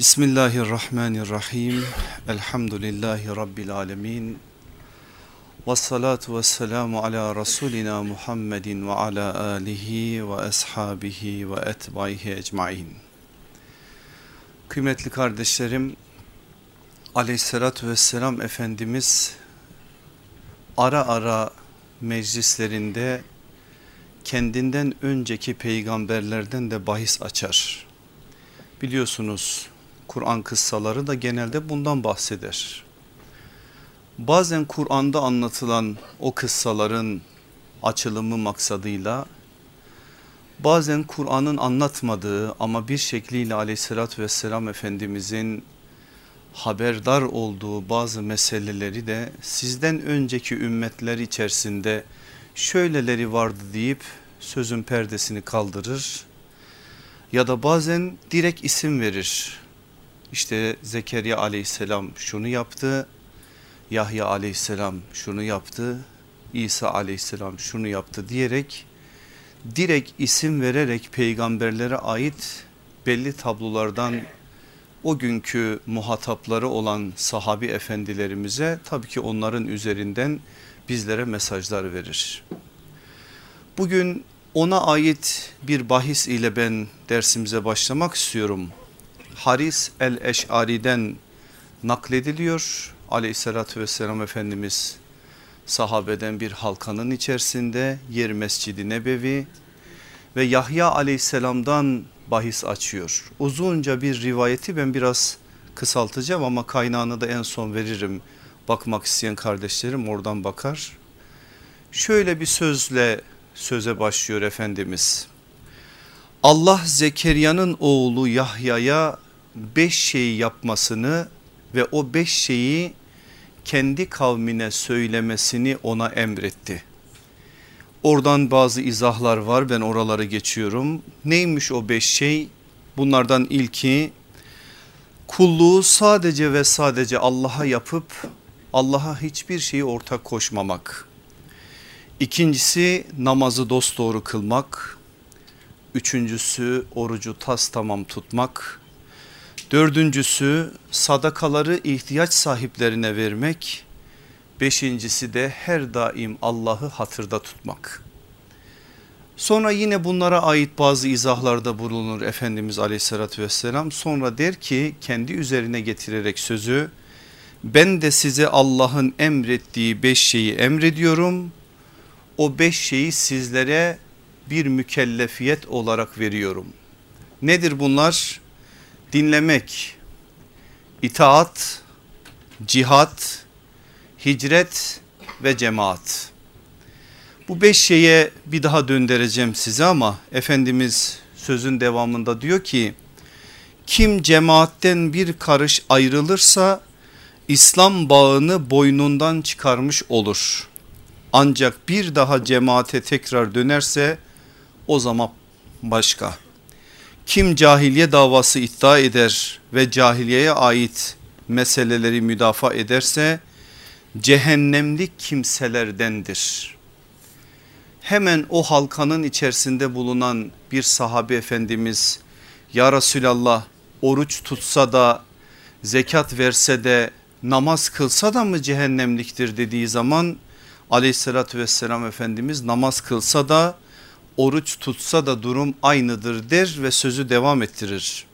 Bismillahirrahmanirrahim. Elhamdülillahi Rabbil alemin. Ve salatu ve selamu ala Resulina Muhammedin ve ala alihi ve ashabihi ve etbaihi ecmain. Kıymetli kardeşlerim, aleyhissalatü vesselam Efendimiz ara ara meclislerinde kendinden önceki peygamberlerden de bahis açar. Biliyorsunuz Kur'an kıssaları da genelde bundan bahseder. Bazen Kur'an'da anlatılan o kıssaların açılımı maksadıyla bazen Kur'an'ın anlatmadığı ama bir şekliyle aleyhissalatü vesselam Efendimizin haberdar olduğu bazı meseleleri de sizden önceki ümmetler içerisinde şöyleleri vardı deyip sözün perdesini kaldırır ya da bazen direkt isim verir. İşte Zekeriya aleyhisselam şunu yaptı, Yahya aleyhisselam şunu yaptı, İsa aleyhisselam şunu yaptı diyerek direkt isim vererek peygamberlere ait belli tablolardan o günkü muhatapları olan sahabi efendilerimize tabii ki onların üzerinden bizlere mesajlar verir. Bugün ona ait bir bahis ile ben dersimize başlamak istiyorum. Haris el-Eş'ari'den naklediliyor. Aleyhissalatü vesselam Efendimiz sahabeden bir halkanın içerisinde yer Mescidi Nebevi ve Yahya aleyhisselamdan bahis açıyor. Uzunca bir rivayeti ben biraz kısaltacağım ama kaynağını da en son veririm. Bakmak isteyen kardeşlerim oradan bakar. Şöyle bir sözle söze başlıyor Efendimiz. Allah Zekeriya'nın oğlu Yahya'ya beş şeyi yapmasını ve o beş şeyi kendi kavmine söylemesini ona emretti. Oradan bazı izahlar var ben oraları geçiyorum. Neymiş o beş şey? Bunlardan ilki kulluğu sadece ve sadece Allah'a yapıp Allah'a hiçbir şeyi ortak koşmamak. İkincisi namazı dosdoğru kılmak. Üçüncüsü orucu tas tamam tutmak. Dördüncüsü sadakaları ihtiyaç sahiplerine vermek. Beşincisi de her daim Allah'ı hatırda tutmak. Sonra yine bunlara ait bazı izahlarda bulunur Efendimiz aleyhissalatü vesselam. Sonra der ki kendi üzerine getirerek sözü ben de size Allah'ın emrettiği beş şeyi emrediyorum o beş şeyi sizlere bir mükellefiyet olarak veriyorum. Nedir bunlar? Dinlemek, itaat, cihat, hicret ve cemaat. Bu beş şeye bir daha döndüreceğim size ama Efendimiz sözün devamında diyor ki kim cemaatten bir karış ayrılırsa İslam bağını boynundan çıkarmış olur. Ancak bir daha cemaate tekrar dönerse o zaman başka. Kim cahiliye davası iddia eder ve cahiliyeye ait meseleleri müdafaa ederse cehennemlik kimselerdendir. Hemen o halkanın içerisinde bulunan bir sahabe efendimiz ya Resulallah oruç tutsa da zekat verse de namaz kılsa da mı cehennemliktir dediği zaman aleyhissalatü vesselam Efendimiz namaz kılsa da oruç tutsa da durum aynıdır der ve sözü devam ettirir.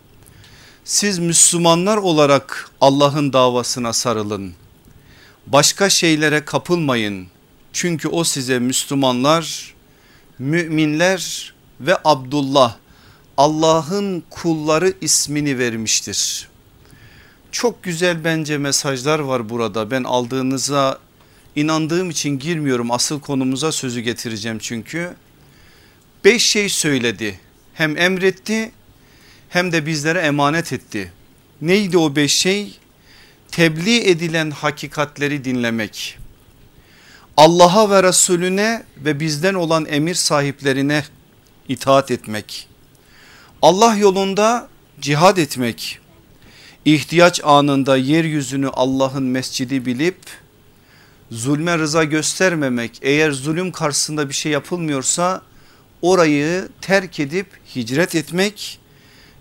Siz Müslümanlar olarak Allah'ın davasına sarılın. Başka şeylere kapılmayın. Çünkü o size Müslümanlar, müminler ve Abdullah Allah'ın kulları ismini vermiştir. Çok güzel bence mesajlar var burada. Ben aldığınıza inandığım için girmiyorum asıl konumuza sözü getireceğim çünkü. Beş şey söyledi hem emretti hem de bizlere emanet etti. Neydi o beş şey? Tebliğ edilen hakikatleri dinlemek. Allah'a ve Resulüne ve bizden olan emir sahiplerine itaat etmek. Allah yolunda cihad etmek. İhtiyaç anında yeryüzünü Allah'ın mescidi bilip zulme rıza göstermemek eğer zulüm karşısında bir şey yapılmıyorsa orayı terk edip hicret etmek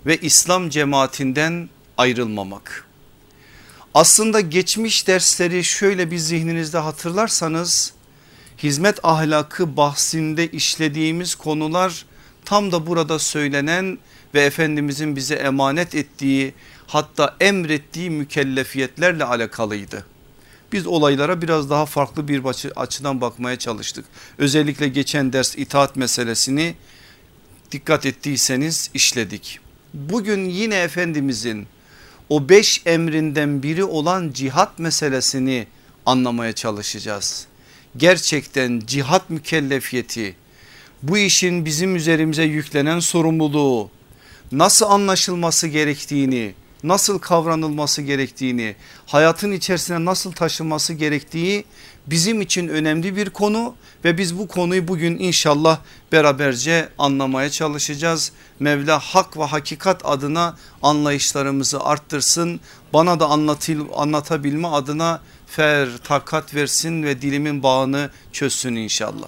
ve İslam cemaatinden ayrılmamak. Aslında geçmiş dersleri şöyle bir zihninizde hatırlarsanız hizmet ahlakı bahsinde işlediğimiz konular tam da burada söylenen ve Efendimizin bize emanet ettiği hatta emrettiği mükellefiyetlerle alakalıydı. Biz olaylara biraz daha farklı bir açıdan bakmaya çalıştık. Özellikle geçen ders itaat meselesini dikkat ettiyseniz işledik. Bugün yine Efendimizin o beş emrinden biri olan cihat meselesini anlamaya çalışacağız. Gerçekten cihat mükellefiyeti bu işin bizim üzerimize yüklenen sorumluluğu nasıl anlaşılması gerektiğini nasıl kavranılması gerektiğini hayatın içerisine nasıl taşınması gerektiği bizim için önemli bir konu ve biz bu konuyu bugün inşallah beraberce anlamaya çalışacağız. Mevla hak ve hakikat adına anlayışlarımızı arttırsın. Bana da anlatıl, anlatabilme adına fer takat versin ve dilimin bağını çözsün inşallah.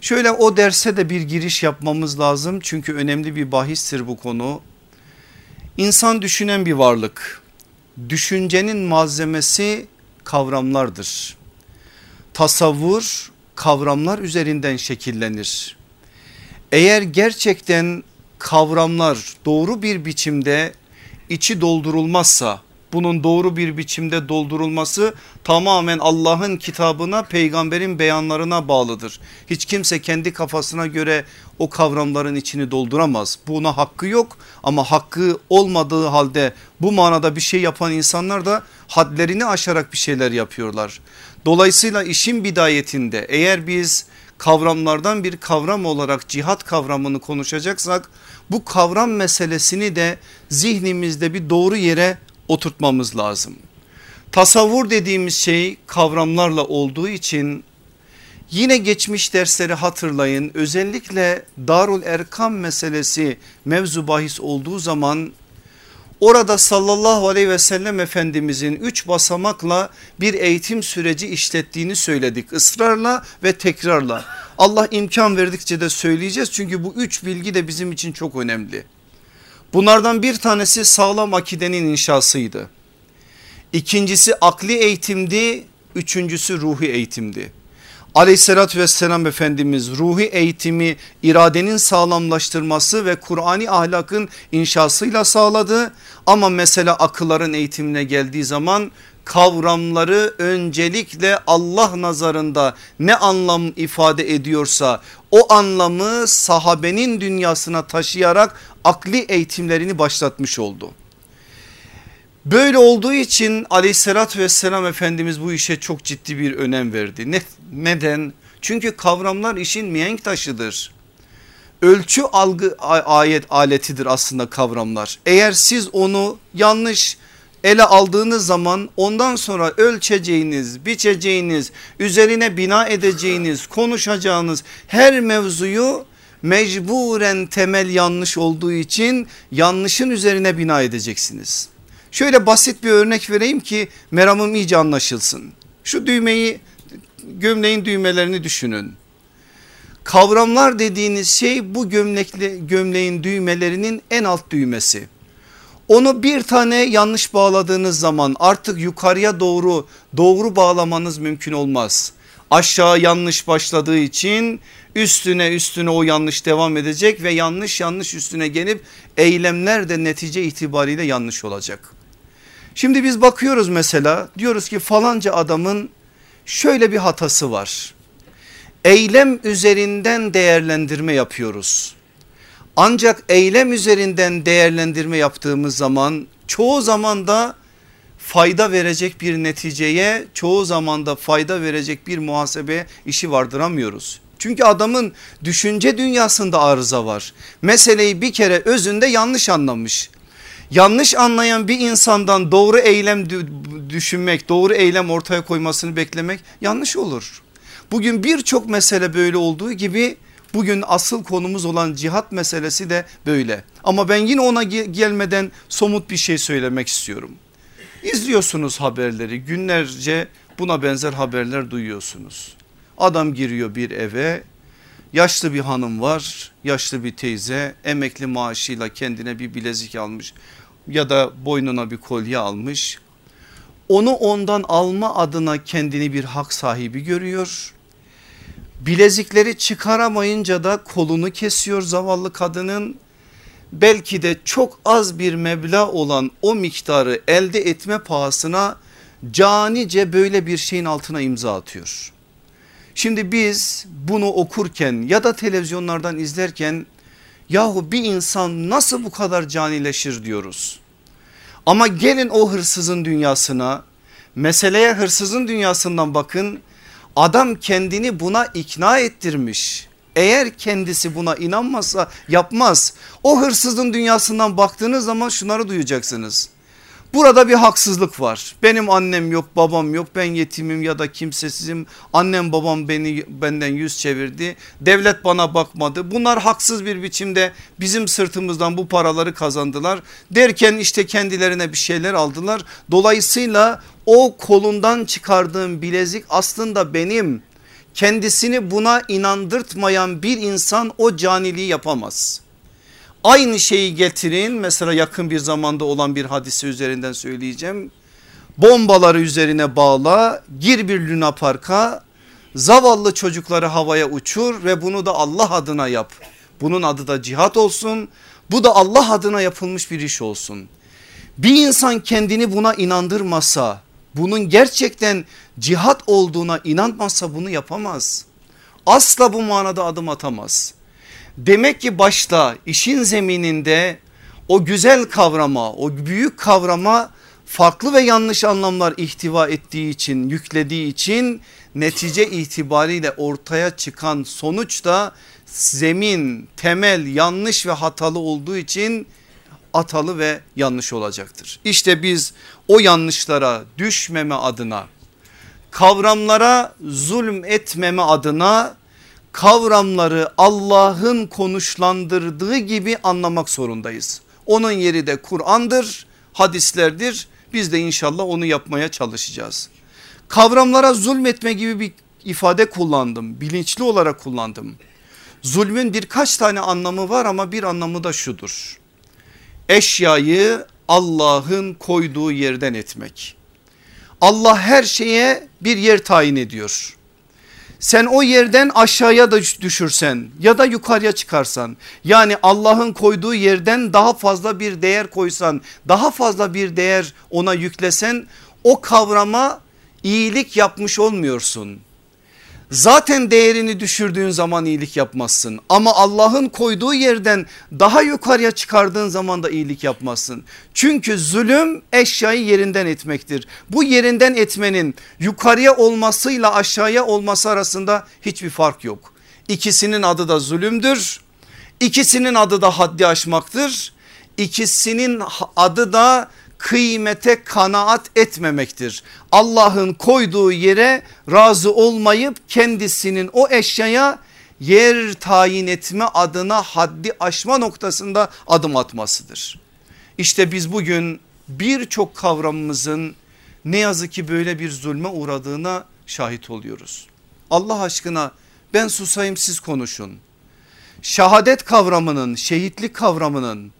Şöyle o derse de bir giriş yapmamız lazım çünkü önemli bir bahistir bu konu. İnsan düşünen bir varlık. Düşüncenin malzemesi kavramlardır. Tasavvur kavramlar üzerinden şekillenir. Eğer gerçekten kavramlar doğru bir biçimde içi doldurulmazsa bunun doğru bir biçimde doldurulması tamamen Allah'ın kitabına peygamberin beyanlarına bağlıdır. Hiç kimse kendi kafasına göre o kavramların içini dolduramaz. Buna hakkı yok ama hakkı olmadığı halde bu manada bir şey yapan insanlar da hadlerini aşarak bir şeyler yapıyorlar. Dolayısıyla işin bidayetinde eğer biz kavramlardan bir kavram olarak cihat kavramını konuşacaksak bu kavram meselesini de zihnimizde bir doğru yere oturtmamız lazım. Tasavvur dediğimiz şey kavramlarla olduğu için yine geçmiş dersleri hatırlayın. Özellikle Darul Erkam meselesi mevzu bahis olduğu zaman orada sallallahu aleyhi ve sellem efendimizin üç basamakla bir eğitim süreci işlettiğini söyledik ısrarla ve tekrarla. Allah imkan verdikçe de söyleyeceğiz çünkü bu üç bilgi de bizim için çok önemli. Bunlardan bir tanesi sağlam akidenin inşasıydı. İkincisi akli eğitimdi. Üçüncüsü ruhi eğitimdi. Aleyhissalatü vesselam Efendimiz ruhi eğitimi iradenin sağlamlaştırması ve Kur'ani ahlakın inşasıyla sağladı. Ama mesela akılların eğitimine geldiği zaman kavramları öncelikle Allah nazarında ne anlam ifade ediyorsa o anlamı sahabenin dünyasına taşıyarak akli eğitimlerini başlatmış oldu. Böyle olduğu için aleyhissalatü vesselam Efendimiz bu işe çok ciddi bir önem verdi. Ne, neden? Çünkü kavramlar işin mihenk taşıdır. Ölçü algı ayet aletidir aslında kavramlar. Eğer siz onu yanlış ele aldığınız zaman ondan sonra ölçeceğiniz, biçeceğiniz, üzerine bina edeceğiniz, konuşacağınız her mevzuyu mecburen temel yanlış olduğu için yanlışın üzerine bina edeceksiniz. Şöyle basit bir örnek vereyim ki meramım iyice anlaşılsın. Şu düğmeyi gömleğin düğmelerini düşünün. Kavramlar dediğiniz şey bu gömlekli, gömleğin düğmelerinin en alt düğmesi. Onu bir tane yanlış bağladığınız zaman artık yukarıya doğru doğru bağlamanız mümkün olmaz. Aşağı yanlış başladığı için üstüne üstüne o yanlış devam edecek ve yanlış yanlış üstüne gelip eylemler de netice itibariyle yanlış olacak. Şimdi biz bakıyoruz mesela diyoruz ki falanca adamın şöyle bir hatası var. Eylem üzerinden değerlendirme yapıyoruz. Ancak eylem üzerinden değerlendirme yaptığımız zaman çoğu zaman da fayda verecek bir neticeye çoğu zaman da fayda verecek bir muhasebe işi vardıramıyoruz. Çünkü adamın düşünce dünyasında arıza var. Meseleyi bir kere özünde yanlış anlamış. Yanlış anlayan bir insandan doğru eylem düşünmek, doğru eylem ortaya koymasını beklemek yanlış olur. Bugün birçok mesele böyle olduğu gibi bugün asıl konumuz olan cihat meselesi de böyle. Ama ben yine ona gelmeden somut bir şey söylemek istiyorum. İzliyorsunuz haberleri günlerce buna benzer haberler duyuyorsunuz. Adam giriyor bir eve yaşlı bir hanım var yaşlı bir teyze emekli maaşıyla kendine bir bilezik almış ya da boynuna bir kolye almış. Onu ondan alma adına kendini bir hak sahibi görüyor. Bilezikleri çıkaramayınca da kolunu kesiyor zavallı kadının. Belki de çok az bir meblağ olan o miktarı elde etme pahasına canice böyle bir şeyin altına imza atıyor. Şimdi biz bunu okurken ya da televizyonlardan izlerken yahu bir insan nasıl bu kadar canileşir diyoruz. Ama gelin o hırsızın dünyasına meseleye hırsızın dünyasından bakın adam kendini buna ikna ettirmiş. Eğer kendisi buna inanmazsa yapmaz. O hırsızın dünyasından baktığınız zaman şunları duyacaksınız. Burada bir haksızlık var. Benim annem yok babam yok ben yetimim ya da kimsesizim. Annem babam beni benden yüz çevirdi. Devlet bana bakmadı. Bunlar haksız bir biçimde bizim sırtımızdan bu paraları kazandılar. Derken işte kendilerine bir şeyler aldılar. Dolayısıyla o kolundan çıkardığım bilezik aslında benim. Kendisini buna inandırtmayan bir insan o caniliği yapamaz. Aynı şeyi getirin mesela yakın bir zamanda olan bir hadise üzerinden söyleyeceğim. Bombaları üzerine bağla gir bir Luna Park'a zavallı çocukları havaya uçur ve bunu da Allah adına yap. Bunun adı da cihat olsun bu da Allah adına yapılmış bir iş olsun. Bir insan kendini buna inandırmasa bunun gerçekten cihat olduğuna inanmazsa bunu yapamaz. Asla bu manada adım atamaz. Demek ki başta işin zemininde o güzel kavrama o büyük kavrama farklı ve yanlış anlamlar ihtiva ettiği için yüklediği için netice itibariyle ortaya çıkan sonuç da zemin temel yanlış ve hatalı olduğu için atalı ve yanlış olacaktır. İşte biz o yanlışlara düşmeme adına kavramlara zulüm etmeme adına kavramları Allah'ın konuşlandırdığı gibi anlamak zorundayız. Onun yeri de Kur'an'dır, hadislerdir. Biz de inşallah onu yapmaya çalışacağız. Kavramlara zulmetme gibi bir ifade kullandım. Bilinçli olarak kullandım. Zulmün birkaç tane anlamı var ama bir anlamı da şudur. Eşyayı Allah'ın koyduğu yerden etmek. Allah her şeye bir yer tayin ediyor sen o yerden aşağıya da düşürsen ya da yukarıya çıkarsan yani Allah'ın koyduğu yerden daha fazla bir değer koysan daha fazla bir değer ona yüklesen o kavrama iyilik yapmış olmuyorsun. Zaten değerini düşürdüğün zaman iyilik yapmazsın ama Allah'ın koyduğu yerden daha yukarıya çıkardığın zaman da iyilik yapmazsın. Çünkü zulüm eşyayı yerinden etmektir. Bu yerinden etmenin yukarıya olmasıyla aşağıya olması arasında hiçbir fark yok. İkisinin adı da zulümdür. İkisinin adı da haddi aşmaktır. İkisinin adı da kıymete kanaat etmemektir. Allah'ın koyduğu yere razı olmayıp kendisinin o eşyaya yer tayin etme adına haddi aşma noktasında adım atmasıdır. İşte biz bugün birçok kavramımızın ne yazık ki böyle bir zulme uğradığına şahit oluyoruz. Allah aşkına ben susayım siz konuşun. Şahadet kavramının, şehitlik kavramının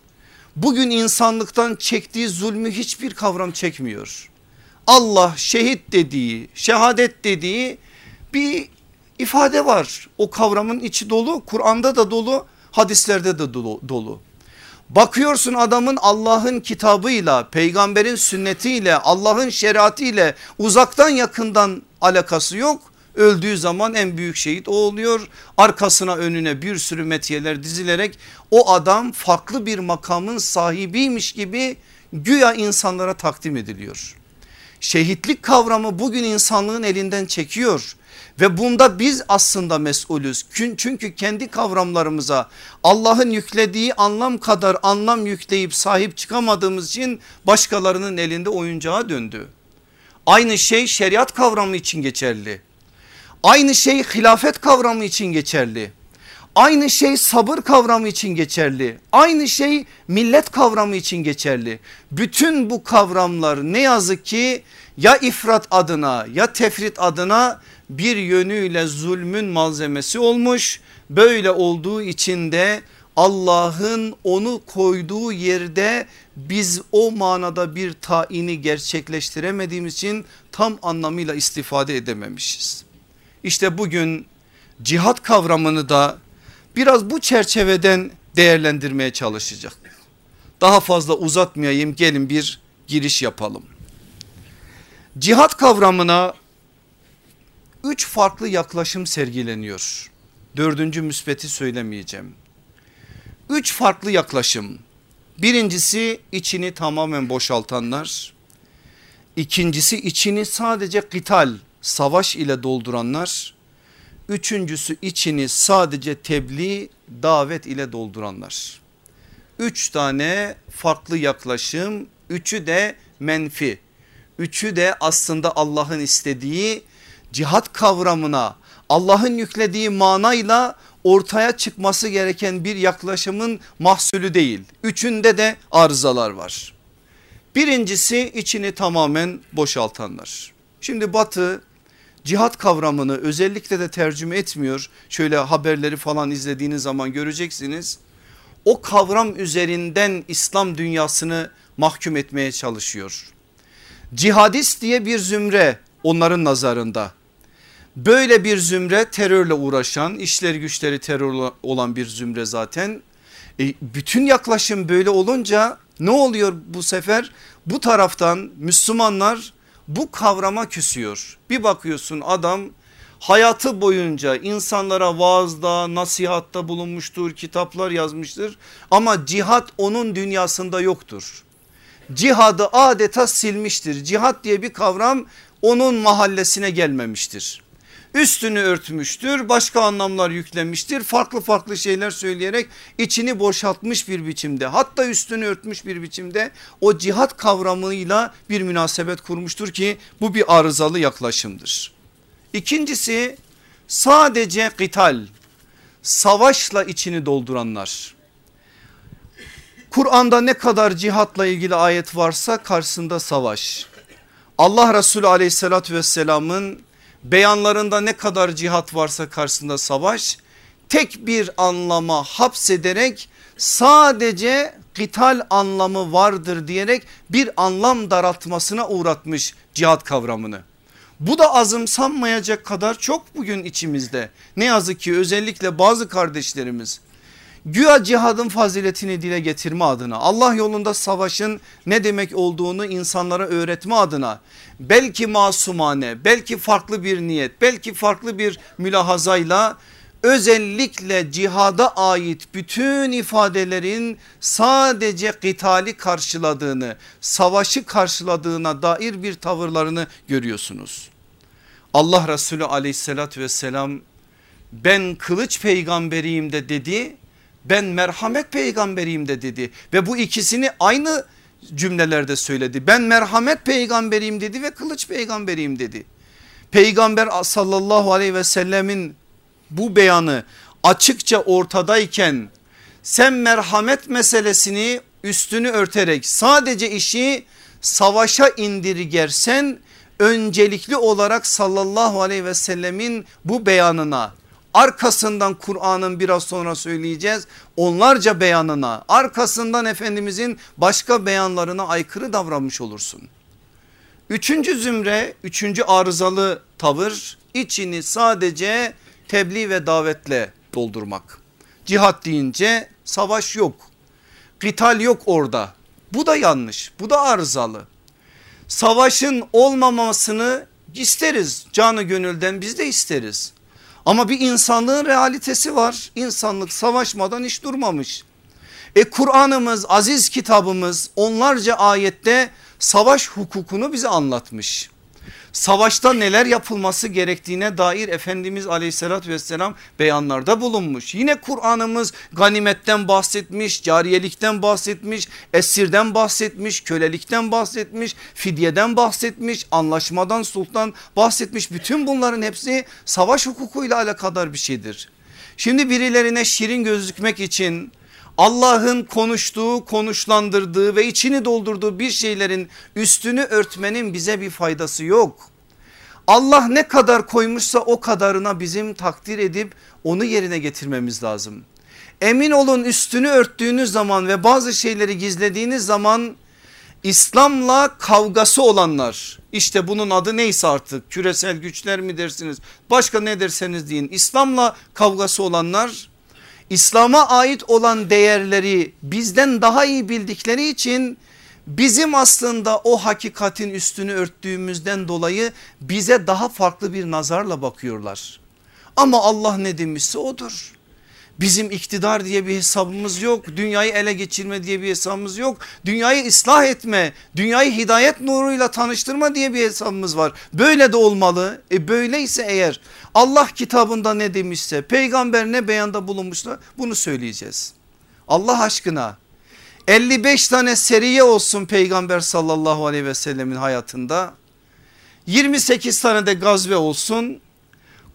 bugün insanlıktan çektiği zulmü hiçbir kavram çekmiyor. Allah şehit dediği şehadet dediği bir ifade var. O kavramın içi dolu Kur'an'da da dolu hadislerde de dolu. Bakıyorsun adamın Allah'ın kitabıyla peygamberin sünnetiyle Allah'ın şeriatıyla uzaktan yakından alakası yok. Öldüğü zaman en büyük şehit o oluyor. Arkasına önüne bir sürü metiyeler dizilerek o adam farklı bir makamın sahibiymiş gibi güya insanlara takdim ediliyor. Şehitlik kavramı bugün insanlığın elinden çekiyor ve bunda biz aslında mesulüz. Çünkü kendi kavramlarımıza Allah'ın yüklediği anlam kadar anlam yükleyip sahip çıkamadığımız için başkalarının elinde oyuncağa döndü. Aynı şey şeriat kavramı için geçerli. Aynı şey hilafet kavramı için geçerli. Aynı şey sabır kavramı için geçerli. Aynı şey millet kavramı için geçerli. Bütün bu kavramlar ne yazık ki ya ifrat adına ya tefrit adına bir yönüyle zulmün malzemesi olmuş. Böyle olduğu için de Allah'ın onu koyduğu yerde biz o manada bir tayini gerçekleştiremediğimiz için tam anlamıyla istifade edememişiz. İşte bugün cihat kavramını da biraz bu çerçeveden değerlendirmeye çalışacak. Daha fazla uzatmayayım gelin bir giriş yapalım. Cihat kavramına üç farklı yaklaşım sergileniyor. Dördüncü müspeti söylemeyeceğim. Üç farklı yaklaşım. Birincisi içini tamamen boşaltanlar. İkincisi içini sadece kital, savaş ile dolduranlar. Üçüncüsü içini sadece tebliğ, davet ile dolduranlar. Üç tane farklı yaklaşım, üçü de menfi. Üçü de aslında Allah'ın istediği cihat kavramına Allah'ın yüklediği manayla ortaya çıkması gereken bir yaklaşımın mahsulü değil. Üçünde de arızalar var. Birincisi içini tamamen boşaltanlar. Şimdi batı cihat kavramını özellikle de tercüme etmiyor. Şöyle haberleri falan izlediğiniz zaman göreceksiniz. O kavram üzerinden İslam dünyasını mahkum etmeye çalışıyor. Cihadist diye bir zümre onların nazarında Böyle bir zümre terörle uğraşan işleri güçleri terör olan bir zümre zaten. E, bütün yaklaşım böyle olunca ne oluyor bu sefer? Bu taraftan Müslümanlar bu kavrama küsüyor. Bir bakıyorsun adam hayatı boyunca insanlara vaazda nasihatta bulunmuştur kitaplar yazmıştır ama cihat onun dünyasında yoktur. Cihadı adeta silmiştir cihat diye bir kavram onun mahallesine gelmemiştir üstünü örtmüştür başka anlamlar yüklemiştir farklı farklı şeyler söyleyerek içini boşaltmış bir biçimde hatta üstünü örtmüş bir biçimde o cihat kavramıyla bir münasebet kurmuştur ki bu bir arızalı yaklaşımdır. İkincisi sadece kital savaşla içini dolduranlar. Kur'an'da ne kadar cihatla ilgili ayet varsa karşısında savaş. Allah Resulü aleyhissalatü vesselamın beyanlarında ne kadar cihat varsa karşısında savaş tek bir anlama hapsederek sadece kital anlamı vardır diyerek bir anlam daraltmasına uğratmış cihat kavramını. Bu da azımsanmayacak kadar çok bugün içimizde. Ne yazık ki özellikle bazı kardeşlerimiz Güya cihadın faziletini dile getirme adına Allah yolunda savaşın ne demek olduğunu insanlara öğretme adına belki masumane belki farklı bir niyet belki farklı bir mülahazayla özellikle cihada ait bütün ifadelerin sadece kitali karşıladığını savaşı karşıladığına dair bir tavırlarını görüyorsunuz. Allah Resulü aleyhissalatü vesselam ben kılıç peygamberiyim de dedi ben merhamet peygamberiyim de dedi ve bu ikisini aynı cümlelerde söyledi. Ben merhamet peygamberiyim dedi ve kılıç peygamberiyim dedi. Peygamber sallallahu aleyhi ve sellemin bu beyanı açıkça ortadayken sen merhamet meselesini üstünü örterek sadece işi savaşa indirgersen öncelikli olarak sallallahu aleyhi ve sellemin bu beyanına arkasından Kur'an'ın biraz sonra söyleyeceğiz onlarca beyanına arkasından Efendimizin başka beyanlarına aykırı davranmış olursun. Üçüncü zümre üçüncü arızalı tavır içini sadece tebliğ ve davetle doldurmak. Cihat deyince savaş yok. Kital yok orada. Bu da yanlış. Bu da arızalı. Savaşın olmamasını isteriz. Canı gönülden biz de isteriz. Ama bir insanlığın realitesi var. İnsanlık savaşmadan hiç durmamış. E Kur'an'ımız aziz kitabımız onlarca ayette savaş hukukunu bize anlatmış savaşta neler yapılması gerektiğine dair Efendimiz aleyhissalatü vesselam beyanlarda bulunmuş. Yine Kur'an'ımız ganimetten bahsetmiş, cariyelikten bahsetmiş, esirden bahsetmiş, kölelikten bahsetmiş, fidyeden bahsetmiş, anlaşmadan sultan bahsetmiş. Bütün bunların hepsi savaş hukukuyla alakadar bir şeydir. Şimdi birilerine şirin gözükmek için Allah'ın konuştuğu, konuşlandırdığı ve içini doldurduğu bir şeylerin üstünü örtmenin bize bir faydası yok. Allah ne kadar koymuşsa o kadarına bizim takdir edip onu yerine getirmemiz lazım. Emin olun üstünü örttüğünüz zaman ve bazı şeyleri gizlediğiniz zaman İslam'la kavgası olanlar işte bunun adı neyse artık küresel güçler mi dersiniz başka ne derseniz deyin İslam'la kavgası olanlar İslam'a ait olan değerleri bizden daha iyi bildikleri için bizim aslında o hakikatin üstünü örttüğümüzden dolayı bize daha farklı bir nazarla bakıyorlar. Ama Allah ne demişse odur. Bizim iktidar diye bir hesabımız yok. Dünyayı ele geçirme diye bir hesabımız yok. Dünyayı ıslah etme, dünyayı hidayet nuruyla tanıştırma diye bir hesabımız var. Böyle de olmalı. E böyleyse eğer Allah kitabında ne demişse, peygamber ne beyanda bulunmuşsa bunu söyleyeceğiz. Allah aşkına 55 tane seriye olsun peygamber sallallahu aleyhi ve sellemin hayatında. 28 tane de gazve olsun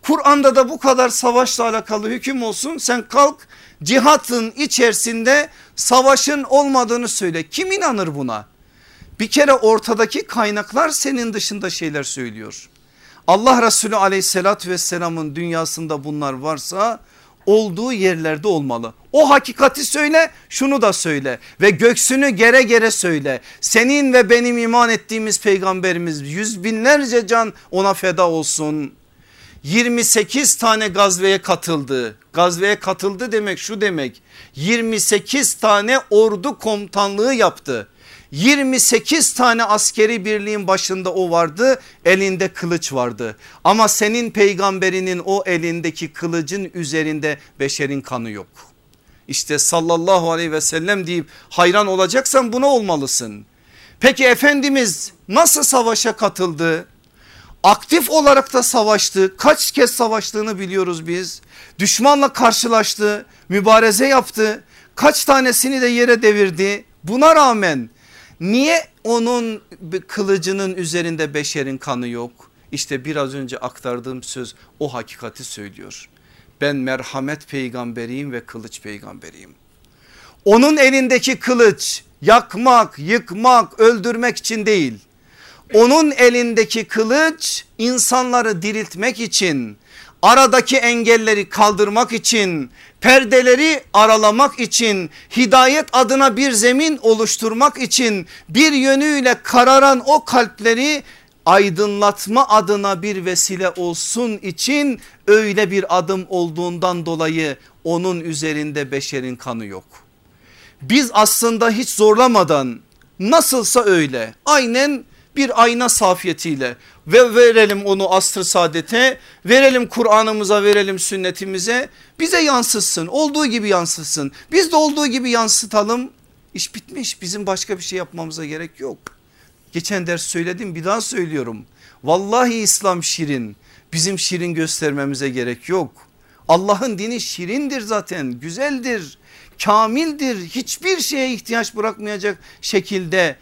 Kur'an'da da bu kadar savaşla alakalı hüküm olsun sen kalk cihatın içerisinde savaşın olmadığını söyle. Kim inanır buna? Bir kere ortadaki kaynaklar senin dışında şeyler söylüyor. Allah Resulü aleyhissalatü vesselamın dünyasında bunlar varsa olduğu yerlerde olmalı. O hakikati söyle şunu da söyle ve göksünü gere gere söyle. Senin ve benim iman ettiğimiz peygamberimiz yüz binlerce can ona feda olsun 28 tane gazveye katıldı. Gazveye katıldı demek şu demek 28 tane ordu komutanlığı yaptı. 28 tane askeri birliğin başında o vardı elinde kılıç vardı ama senin peygamberinin o elindeki kılıcın üzerinde beşerin kanı yok. İşte sallallahu aleyhi ve sellem deyip hayran olacaksan buna olmalısın. Peki Efendimiz nasıl savaşa katıldı? Aktif olarak da savaştı. Kaç kez savaştığını biliyoruz biz. Düşmanla karşılaştı, mübareze yaptı. Kaç tanesini de yere devirdi. Buna rağmen niye onun kılıcının üzerinde beşerin kanı yok? İşte biraz önce aktardığım söz o hakikati söylüyor. Ben merhamet peygamberiyim ve kılıç peygamberiyim. Onun elindeki kılıç yakmak, yıkmak, öldürmek için değil onun elindeki kılıç insanları diriltmek için aradaki engelleri kaldırmak için perdeleri aralamak için hidayet adına bir zemin oluşturmak için bir yönüyle kararan o kalpleri aydınlatma adına bir vesile olsun için öyle bir adım olduğundan dolayı onun üzerinde beşerin kanı yok. Biz aslında hiç zorlamadan nasılsa öyle aynen bir ayna safiyetiyle. Ve verelim onu asr saadete verelim Kur'an'ımıza verelim sünnetimize. Bize yansıtsın olduğu gibi yansıtsın. Biz de olduğu gibi yansıtalım. İş bitmiş bizim başka bir şey yapmamıza gerek yok. Geçen ders söyledim bir daha söylüyorum. Vallahi İslam şirin bizim şirin göstermemize gerek yok. Allah'ın dini şirindir zaten güzeldir kamildir. Hiçbir şeye ihtiyaç bırakmayacak şekilde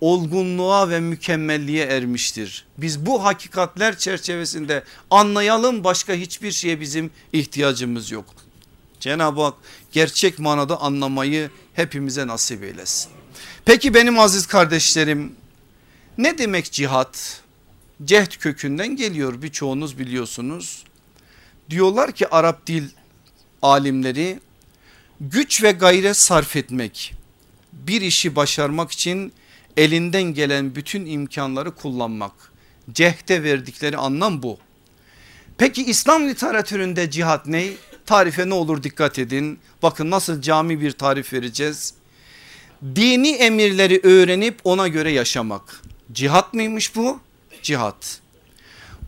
olgunluğa ve mükemmelliğe ermiştir. Biz bu hakikatler çerçevesinde anlayalım başka hiçbir şeye bizim ihtiyacımız yok. Cenab-ı Hak gerçek manada anlamayı hepimize nasip eylesin. Peki benim aziz kardeşlerim ne demek cihat? Cehd kökünden geliyor birçoğunuz biliyorsunuz. Diyorlar ki Arap dil alimleri güç ve gayret sarf etmek bir işi başarmak için elinden gelen bütün imkanları kullanmak. Cehde verdikleri anlam bu. Peki İslam literatüründe cihat ne? Tarife ne olur dikkat edin. Bakın nasıl cami bir tarif vereceğiz. Dini emirleri öğrenip ona göre yaşamak. Cihat mıymış bu? Cihat.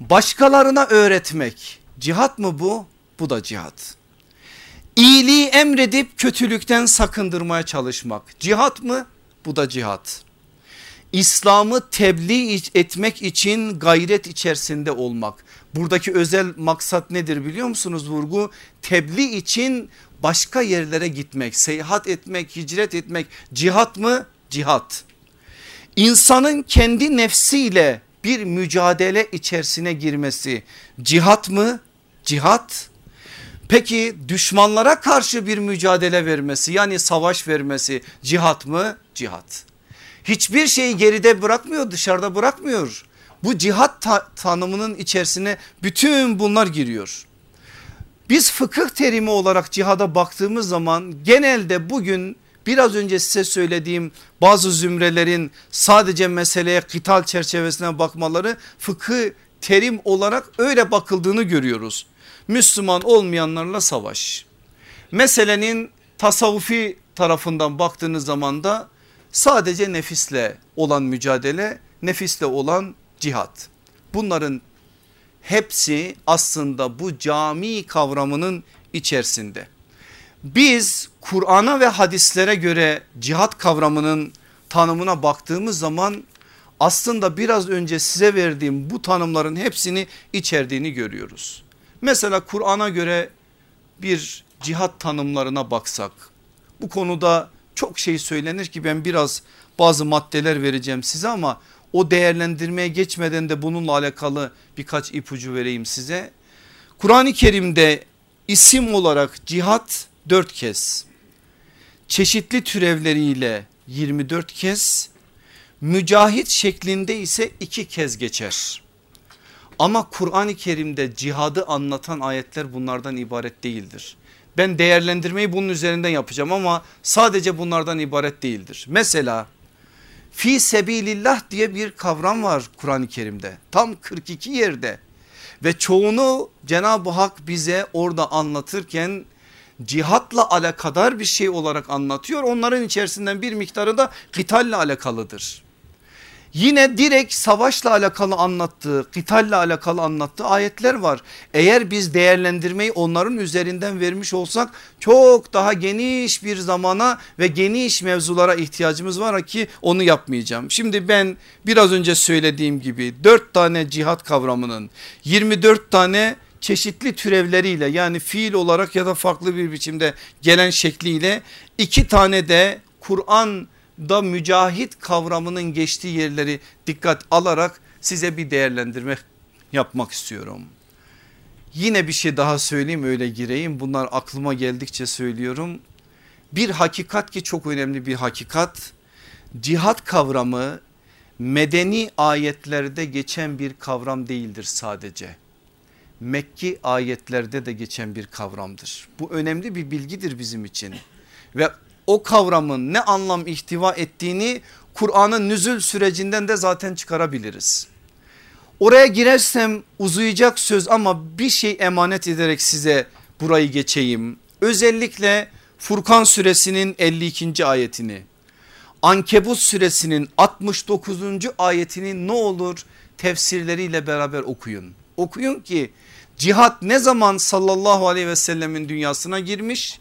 Başkalarına öğretmek. Cihat mı bu? Bu da cihat. İyiliği emredip kötülükten sakındırmaya çalışmak. Cihat mı? Bu da cihat. İslam'ı tebliğ etmek için gayret içerisinde olmak. Buradaki özel maksat nedir biliyor musunuz vurgu? Tebliğ için başka yerlere gitmek, seyahat etmek, hicret etmek cihat mı? Cihat. İnsanın kendi nefsiyle bir mücadele içerisine girmesi cihat mı? Cihat. Peki düşmanlara karşı bir mücadele vermesi yani savaş vermesi cihat mı? Cihat hiçbir şeyi geride bırakmıyor dışarıda bırakmıyor. Bu cihat ta tanımının içerisine bütün bunlar giriyor. Biz fıkıh terimi olarak cihada baktığımız zaman genelde bugün biraz önce size söylediğim bazı zümrelerin sadece meseleye kıtal çerçevesine bakmaları fıkıh terim olarak öyle bakıldığını görüyoruz. Müslüman olmayanlarla savaş. Meselenin tasavvufi tarafından baktığınız zaman da sadece nefisle olan mücadele, nefisle olan cihat. Bunların hepsi aslında bu cami kavramının içerisinde. Biz Kur'an'a ve hadislere göre cihat kavramının tanımına baktığımız zaman aslında biraz önce size verdiğim bu tanımların hepsini içerdiğini görüyoruz. Mesela Kur'an'a göre bir cihat tanımlarına baksak bu konuda çok şey söylenir ki ben biraz bazı maddeler vereceğim size ama o değerlendirmeye geçmeden de bununla alakalı birkaç ipucu vereyim size. Kur'an-ı Kerim'de isim olarak cihat dört kez çeşitli türevleriyle 24 kez mücahit şeklinde ise iki kez geçer. Ama Kur'an-ı Kerim'de cihadı anlatan ayetler bunlardan ibaret değildir. Ben değerlendirmeyi bunun üzerinden yapacağım ama sadece bunlardan ibaret değildir. Mesela fi sebilillah diye bir kavram var Kur'an-ı Kerim'de tam 42 yerde ve çoğunu Cenab-ı Hak bize orada anlatırken cihatla alakadar bir şey olarak anlatıyor. Onların içerisinden bir miktarı da kitalle alakalıdır. Yine direkt savaşla alakalı anlattığı, kitalle alakalı anlattığı ayetler var. Eğer biz değerlendirmeyi onların üzerinden vermiş olsak çok daha geniş bir zamana ve geniş mevzulara ihtiyacımız var ki onu yapmayacağım. Şimdi ben biraz önce söylediğim gibi 4 tane cihat kavramının 24 tane çeşitli türevleriyle yani fiil olarak ya da farklı bir biçimde gelen şekliyle iki tane de Kur'an'da mücahit kavramının geçtiği yerleri dikkat alarak size bir değerlendirme yapmak istiyorum. Yine bir şey daha söyleyeyim öyle gireyim bunlar aklıma geldikçe söylüyorum. Bir hakikat ki çok önemli bir hakikat cihat kavramı medeni ayetlerde geçen bir kavram değildir sadece. Mekki ayetlerde de geçen bir kavramdır. Bu önemli bir bilgidir bizim için ve o kavramın ne anlam ihtiva ettiğini Kur'an'ın nüzül sürecinden de zaten çıkarabiliriz. Oraya girersem uzayacak söz ama bir şey emanet ederek size burayı geçeyim. Özellikle Furkan suresinin 52. ayetini Ankebut suresinin 69. ayetini ne olur tefsirleriyle beraber okuyun. Okuyun ki Cihat ne zaman sallallahu aleyhi ve sellemin dünyasına girmiş?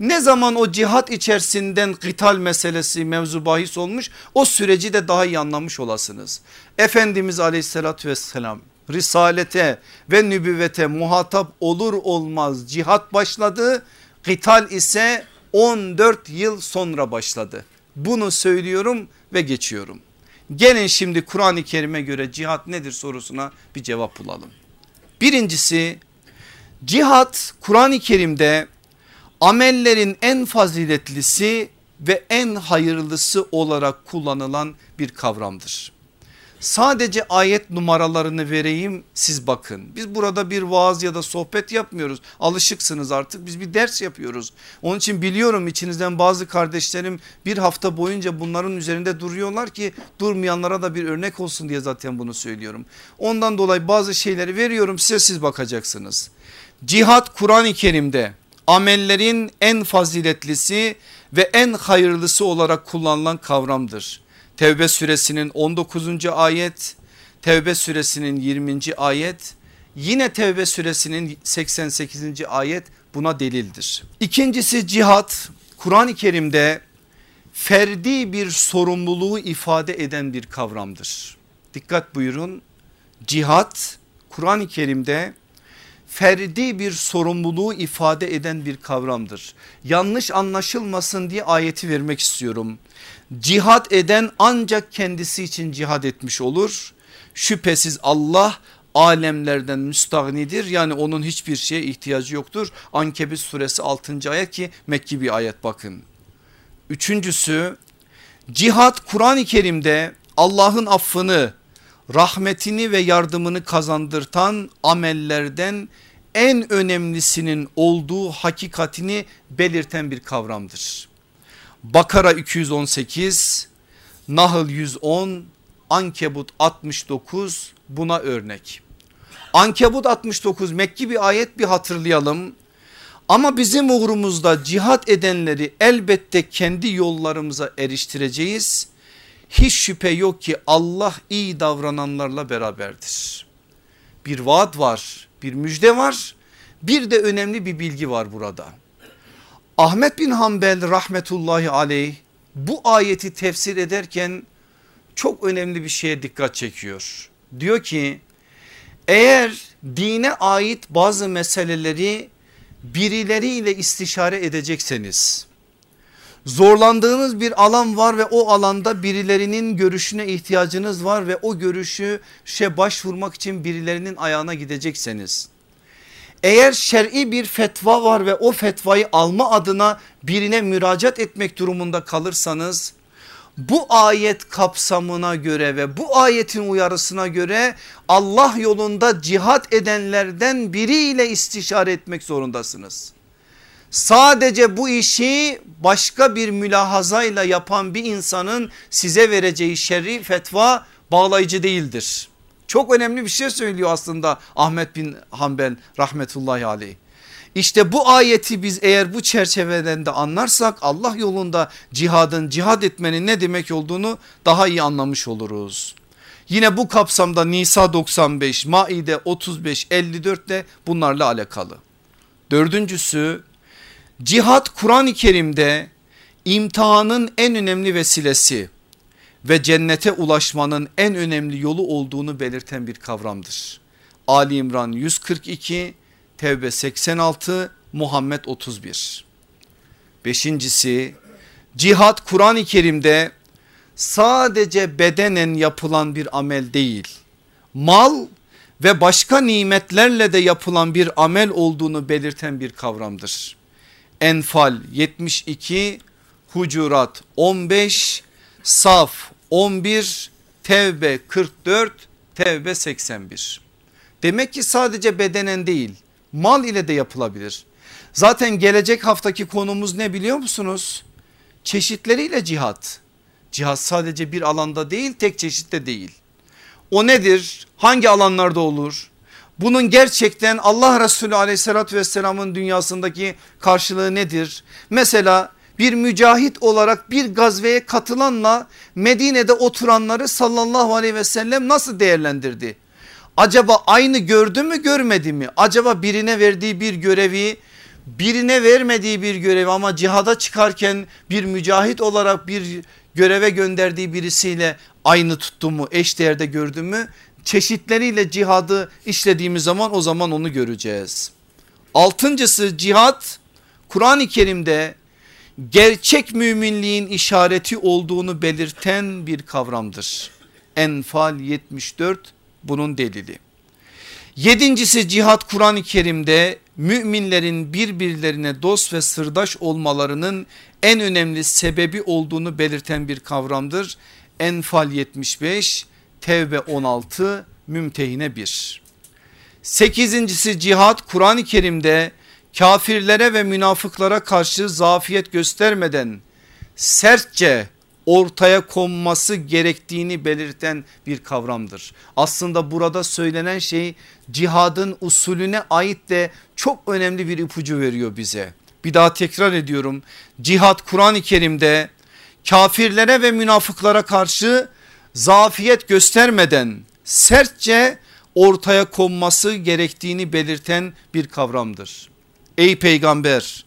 Ne zaman o cihat içerisinden kıtal meselesi mevzu bahis olmuş o süreci de daha iyi anlamış olasınız. Efendimiz aleyhissalatü vesselam risalete ve nübüvvete muhatap olur olmaz cihat başladı. Kıtal ise 14 yıl sonra başladı. Bunu söylüyorum ve geçiyorum. Gelin şimdi Kur'an-ı Kerim'e göre cihat nedir sorusuna bir cevap bulalım. Birincisi cihat Kur'an-ı Kerim'de amellerin en faziletlisi ve en hayırlısı olarak kullanılan bir kavramdır. Sadece ayet numaralarını vereyim siz bakın. Biz burada bir vaaz ya da sohbet yapmıyoruz. Alışıksınız artık biz bir ders yapıyoruz. Onun için biliyorum içinizden bazı kardeşlerim bir hafta boyunca bunların üzerinde duruyorlar ki durmayanlara da bir örnek olsun diye zaten bunu söylüyorum. Ondan dolayı bazı şeyleri veriyorum size siz bakacaksınız. Cihat Kur'an-ı Kerim'de amellerin en faziletlisi ve en hayırlısı olarak kullanılan kavramdır. Tevbe suresinin 19. ayet, Tevbe suresinin 20. ayet, yine Tevbe suresinin 88. ayet buna delildir. İkincisi cihat Kur'an-ı Kerim'de ferdi bir sorumluluğu ifade eden bir kavramdır. Dikkat buyurun cihat Kur'an-ı Kerim'de ferdi bir sorumluluğu ifade eden bir kavramdır. Yanlış anlaşılmasın diye ayeti vermek istiyorum. Cihad eden ancak kendisi için cihad etmiş olur. Şüphesiz Allah alemlerden müstahnidir yani onun hiçbir şeye ihtiyacı yoktur. Ankebut suresi 6. ayet ki Mekki bir ayet bakın. Üçüncüsü cihat Kur'an-ı Kerim'de Allah'ın affını rahmetini ve yardımını kazandırtan amellerden en önemlisinin olduğu hakikatini belirten bir kavramdır. Bakara 218, Nahl 110, Ankebut 69 buna örnek. Ankebut 69 Mekki bir ayet bir hatırlayalım. Ama bizim uğrumuzda cihat edenleri elbette kendi yollarımıza eriştireceğiz. Hiç şüphe yok ki Allah iyi davrananlarla beraberdir. Bir vaat var bir müjde var bir de önemli bir bilgi var burada. Ahmet bin Hanbel rahmetullahi aleyh bu ayeti tefsir ederken çok önemli bir şeye dikkat çekiyor. Diyor ki eğer dine ait bazı meseleleri birileriyle istişare edecekseniz zorlandığınız bir alan var ve o alanda birilerinin görüşüne ihtiyacınız var ve o görüşü şey başvurmak için birilerinin ayağına gidecekseniz eğer şer'i bir fetva var ve o fetvayı alma adına birine müracaat etmek durumunda kalırsanız bu ayet kapsamına göre ve bu ayetin uyarısına göre Allah yolunda cihat edenlerden biriyle istişare etmek zorundasınız. Sadece bu işi başka bir mülahazayla yapan bir insanın size vereceği şer'i fetva bağlayıcı değildir. Çok önemli bir şey söylüyor aslında Ahmet bin Hanbel rahmetullahi aleyh. İşte bu ayeti biz eğer bu çerçeveden de anlarsak Allah yolunda cihadın cihad etmenin ne demek olduğunu daha iyi anlamış oluruz. Yine bu kapsamda Nisa 95, Maide 35, 54 de bunlarla alakalı. Dördüncüsü cihat Kur'an-ı Kerim'de imtihanın en önemli vesilesi ve cennete ulaşmanın en önemli yolu olduğunu belirten bir kavramdır. Ali İmran 142 Tevbe 86 Muhammed 31. Beşincisi cihat Kur'an-ı Kerim'de sadece bedenen yapılan bir amel değil mal ve başka nimetlerle de yapılan bir amel olduğunu belirten bir kavramdır. Enfal 72 Hucurat 15 Saf 11 Tevbe 44 Tevbe 81. Demek ki sadece bedenen değil mal ile de yapılabilir. Zaten gelecek haftaki konumuz ne biliyor musunuz? Çeşitleriyle cihat. Cihat sadece bir alanda değil tek çeşitte değil. O nedir? Hangi alanlarda olur? Bunun gerçekten Allah Resulü aleyhissalatü vesselamın dünyasındaki karşılığı nedir? Mesela bir mücahit olarak bir gazveye katılanla Medine'de oturanları sallallahu aleyhi ve sellem nasıl değerlendirdi? Acaba aynı gördü mü görmedi mi? Acaba birine verdiği bir görevi birine vermediği bir görevi ama cihada çıkarken bir mücahit olarak bir göreve gönderdiği birisiyle aynı tuttu mu eş değerde gördü mü? Çeşitleriyle cihadı işlediğimiz zaman o zaman onu göreceğiz. Altıncısı cihat Kur'an-ı Kerim'de gerçek müminliğin işareti olduğunu belirten bir kavramdır. Enfal 74 bunun delili. Yedincisi cihat Kur'an-ı Kerim'de müminlerin birbirlerine dost ve sırdaş olmalarının en önemli sebebi olduğunu belirten bir kavramdır. Enfal 75, Tevbe 16, Mümtehine 1. Sekizincisi cihat Kur'an-ı Kerim'de kafirlere ve münafıklara karşı zafiyet göstermeden sertçe ortaya konması gerektiğini belirten bir kavramdır. Aslında burada söylenen şey cihadın usulüne ait de çok önemli bir ipucu veriyor bize. Bir daha tekrar ediyorum. Cihad Kur'an-ı Kerim'de kafirlere ve münafıklara karşı zafiyet göstermeden sertçe ortaya konması gerektiğini belirten bir kavramdır. Ey peygamber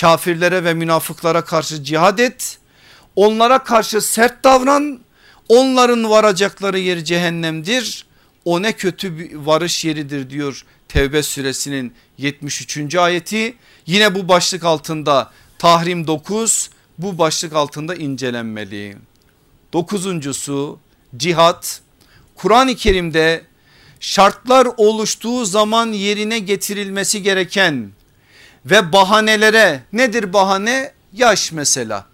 kafirlere ve münafıklara karşı cihad et Onlara karşı sert davran. Onların varacakları yer cehennemdir. O ne kötü bir varış yeridir diyor Tevbe suresinin 73. ayeti. Yine bu başlık altında Tahrim 9 bu başlık altında incelenmeli. Dokuzuncusu cihat Kur'an-ı Kerim'de şartlar oluştuğu zaman yerine getirilmesi gereken ve bahanelere nedir bahane? Yaş mesela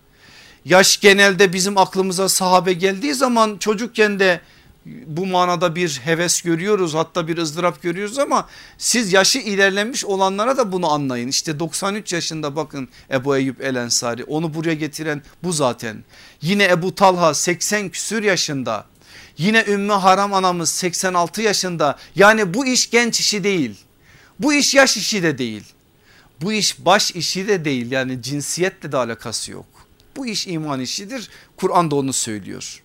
Yaş genelde bizim aklımıza sahabe geldiği zaman çocukken de bu manada bir heves görüyoruz hatta bir ızdırap görüyoruz ama siz yaşı ilerlemiş olanlara da bunu anlayın. İşte 93 yaşında bakın Ebu Eyyub El Ensari onu buraya getiren bu zaten. Yine Ebu Talha 80 küsür yaşında yine Ümmü Haram anamız 86 yaşında yani bu iş genç işi değil bu iş yaş işi de değil bu iş baş işi de değil yani cinsiyetle de alakası yok. Bu iş iman işidir Kur'an da onu söylüyor.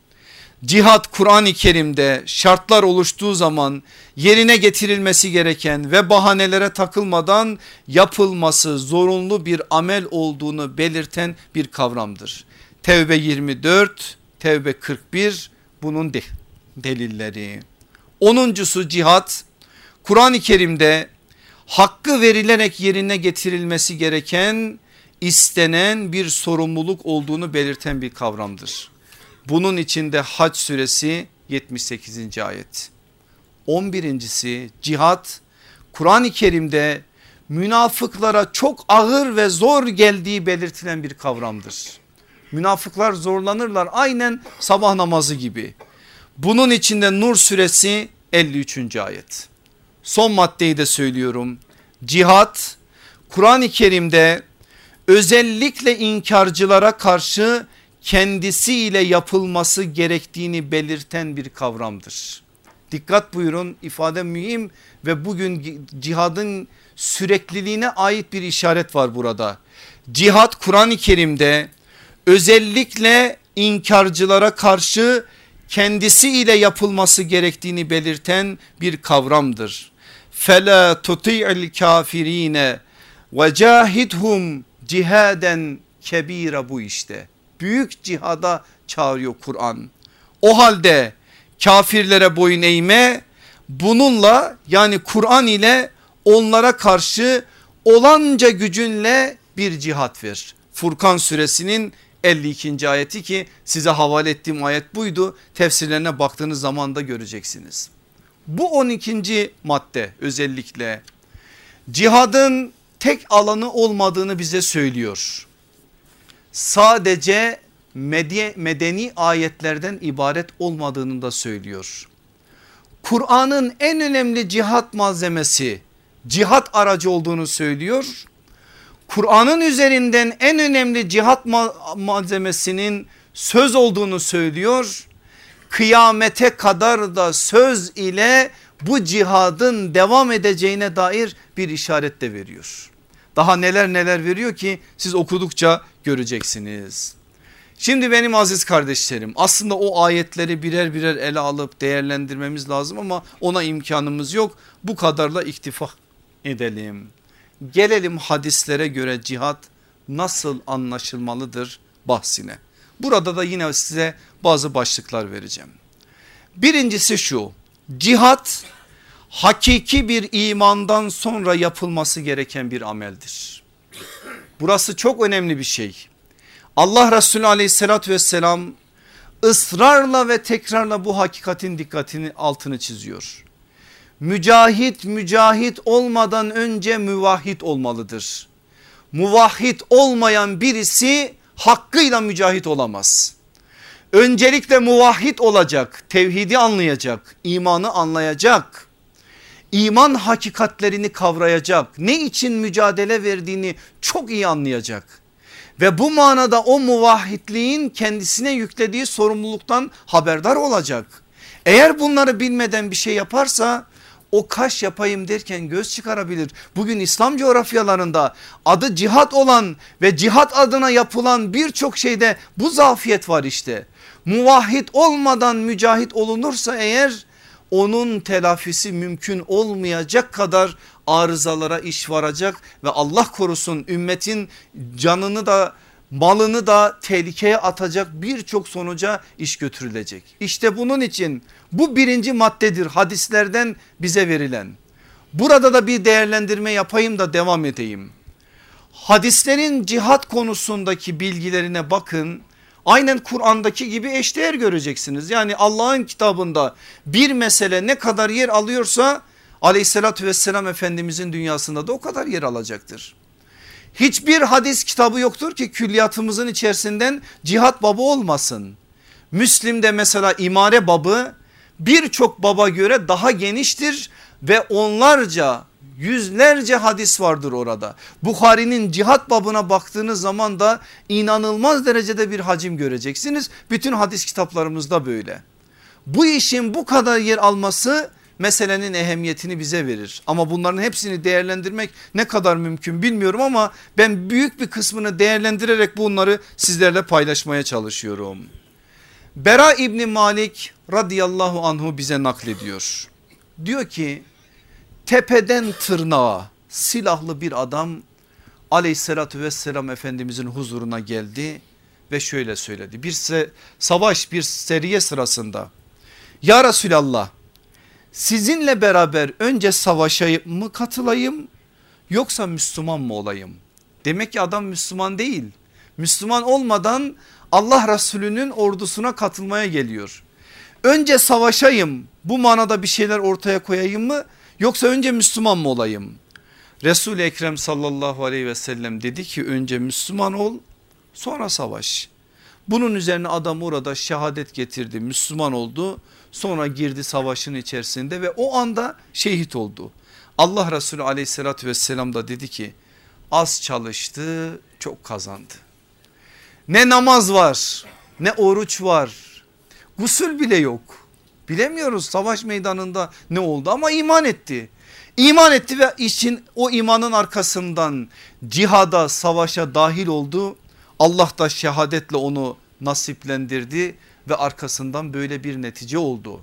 Cihat Kur'an-ı Kerim'de şartlar oluştuğu zaman yerine getirilmesi gereken ve bahanelere takılmadan yapılması zorunlu bir amel olduğunu belirten bir kavramdır. Tevbe 24, Tevbe 41 bunun de delilleri. Onuncusu cihat Kur'an-ı Kerim'de hakkı verilerek yerine getirilmesi gereken istenen bir sorumluluk olduğunu belirten bir kavramdır. Bunun içinde Hac suresi 78. ayet. 11.si cihat Kur'an-ı Kerim'de münafıklara çok ağır ve zor geldiği belirtilen bir kavramdır. Münafıklar zorlanırlar aynen sabah namazı gibi. Bunun içinde Nur suresi 53. ayet. Son maddeyi de söylüyorum. Cihat Kur'an-ı Kerim'de özellikle inkarcılara karşı kendisiyle yapılması gerektiğini belirten bir kavramdır. Dikkat buyurun ifade mühim ve bugün cihadın sürekliliğine ait bir işaret var burada. Cihat Kur'an-ı Kerim'de özellikle inkarcılara karşı kendisiyle yapılması gerektiğini belirten bir kavramdır. Fela tuti'il kafirine ve cahidhum cihaden kebira bu işte büyük cihada çağırıyor Kur'an. O halde kafirlere boyun eğme bununla yani Kur'an ile onlara karşı olanca gücünle bir cihat ver. Furkan suresinin 52. ayeti ki size havale ettiğim ayet buydu. Tefsirlerine baktığınız zaman da göreceksiniz. Bu 12. madde özellikle cihadın tek alanı olmadığını bize söylüyor sadece medeni ayetlerden ibaret olmadığını da söylüyor. Kur'an'ın en önemli cihat malzemesi cihat aracı olduğunu söylüyor. Kur'an'ın üzerinden en önemli cihat malzemesinin söz olduğunu söylüyor. Kıyamete kadar da söz ile bu cihadın devam edeceğine dair bir işaret de veriyor. Daha neler neler veriyor ki siz okudukça göreceksiniz. Şimdi benim aziz kardeşlerim aslında o ayetleri birer birer ele alıp değerlendirmemiz lazım ama ona imkanımız yok. Bu kadarla iktifa edelim. Gelelim hadislere göre cihat nasıl anlaşılmalıdır bahsine. Burada da yine size bazı başlıklar vereceğim. Birincisi şu cihat hakiki bir imandan sonra yapılması gereken bir ameldir. Burası çok önemli bir şey. Allah Resulü aleyhissalatü vesselam ısrarla ve tekrarla bu hakikatin dikkatini altını çiziyor. Mücahit mücahit olmadan önce müvahhid olmalıdır. Muvahhid olmayan birisi hakkıyla mücahit olamaz. Öncelikle muvahhid olacak, tevhidi anlayacak, imanı anlayacak iman hakikatlerini kavrayacak. Ne için mücadele verdiğini çok iyi anlayacak. Ve bu manada o muvahhidliğin kendisine yüklediği sorumluluktan haberdar olacak. Eğer bunları bilmeden bir şey yaparsa o kaş yapayım derken göz çıkarabilir. Bugün İslam coğrafyalarında adı cihat olan ve cihat adına yapılan birçok şeyde bu zafiyet var işte. Muvahhid olmadan mücahit olunursa eğer onun telafisi mümkün olmayacak kadar arızalara iş varacak ve Allah korusun ümmetin canını da malını da tehlikeye atacak birçok sonuca iş götürülecek. İşte bunun için bu birinci maddedir hadislerden bize verilen. Burada da bir değerlendirme yapayım da devam edeyim. Hadislerin cihat konusundaki bilgilerine bakın aynen Kur'an'daki gibi eşdeğer göreceksiniz. Yani Allah'ın kitabında bir mesele ne kadar yer alıyorsa aleyhissalatü vesselam efendimizin dünyasında da o kadar yer alacaktır. Hiçbir hadis kitabı yoktur ki külliyatımızın içerisinden cihat babı olmasın. Müslim'de mesela imare babı birçok baba göre daha geniştir ve onlarca yüzlerce hadis vardır orada. Bukhari'nin cihat babına baktığınız zaman da inanılmaz derecede bir hacim göreceksiniz. Bütün hadis kitaplarımızda böyle. Bu işin bu kadar yer alması meselenin ehemmiyetini bize verir. Ama bunların hepsini değerlendirmek ne kadar mümkün bilmiyorum ama ben büyük bir kısmını değerlendirerek bunları sizlerle paylaşmaya çalışıyorum. Bera İbni Malik radıyallahu anhu bize naklediyor. Diyor ki tepeden tırnağa silahlı bir adam aleyhissalatü vesselam efendimizin huzuruna geldi ve şöyle söyledi. Bir savaş bir seriye sırasında ya Resulallah sizinle beraber önce savaşa mı katılayım yoksa Müslüman mı olayım? Demek ki adam Müslüman değil. Müslüman olmadan Allah Resulü'nün ordusuna katılmaya geliyor. Önce savaşayım bu manada bir şeyler ortaya koyayım mı yoksa önce Müslüman mı olayım? Resul-i Ekrem sallallahu aleyhi ve sellem dedi ki önce Müslüman ol sonra savaş. Bunun üzerine adam orada şehadet getirdi Müslüman oldu sonra girdi savaşın içerisinde ve o anda şehit oldu. Allah Resulü aleyhissalatü vesselam da dedi ki az çalıştı çok kazandı. Ne namaz var ne oruç var gusül bile yok. Bilemiyoruz savaş meydanında ne oldu ama iman etti. İman etti ve için o imanın arkasından cihada savaşa dahil oldu. Allah da şehadetle onu nasiplendirdi ve arkasından böyle bir netice oldu.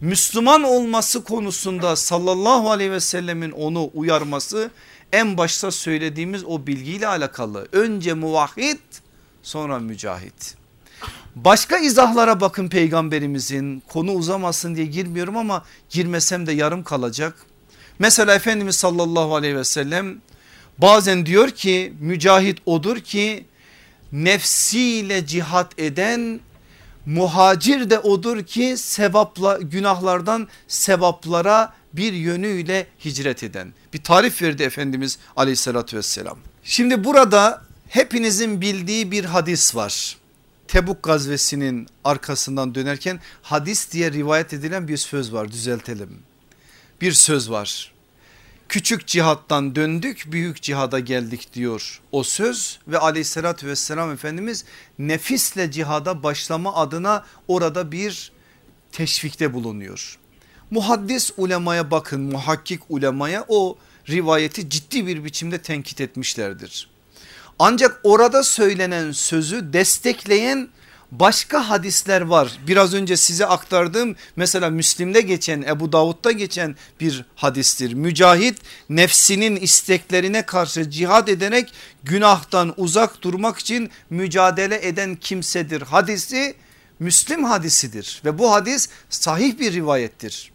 Müslüman olması konusunda sallallahu aleyhi ve sellemin onu uyarması en başta söylediğimiz o bilgiyle alakalı. Önce muvahhid sonra mücahit. Başka izahlara bakın peygamberimizin konu uzamasın diye girmiyorum ama girmesem de yarım kalacak. Mesela Efendimiz sallallahu aleyhi ve sellem bazen diyor ki mücahit odur ki nefsiyle cihat eden muhacir de odur ki sevapla günahlardan sevaplara bir yönüyle hicret eden bir tarif verdi Efendimiz aleyhissalatü vesselam. Şimdi burada hepinizin bildiği bir hadis var. Tebuk gazvesinin arkasından dönerken hadis diye rivayet edilen bir söz var düzeltelim. Bir söz var küçük cihattan döndük büyük cihada geldik diyor o söz ve aleyhissalatü vesselam Efendimiz nefisle cihada başlama adına orada bir teşvikte bulunuyor. Muhaddis ulemaya bakın muhakkik ulemaya o rivayeti ciddi bir biçimde tenkit etmişlerdir. Ancak orada söylenen sözü destekleyen başka hadisler var. Biraz önce size aktardığım mesela Müslim'de geçen Ebu Davud'da geçen bir hadistir. Mücahit nefsinin isteklerine karşı cihad ederek günahtan uzak durmak için mücadele eden kimsedir. Hadisi Müslim hadisidir ve bu hadis sahih bir rivayettir.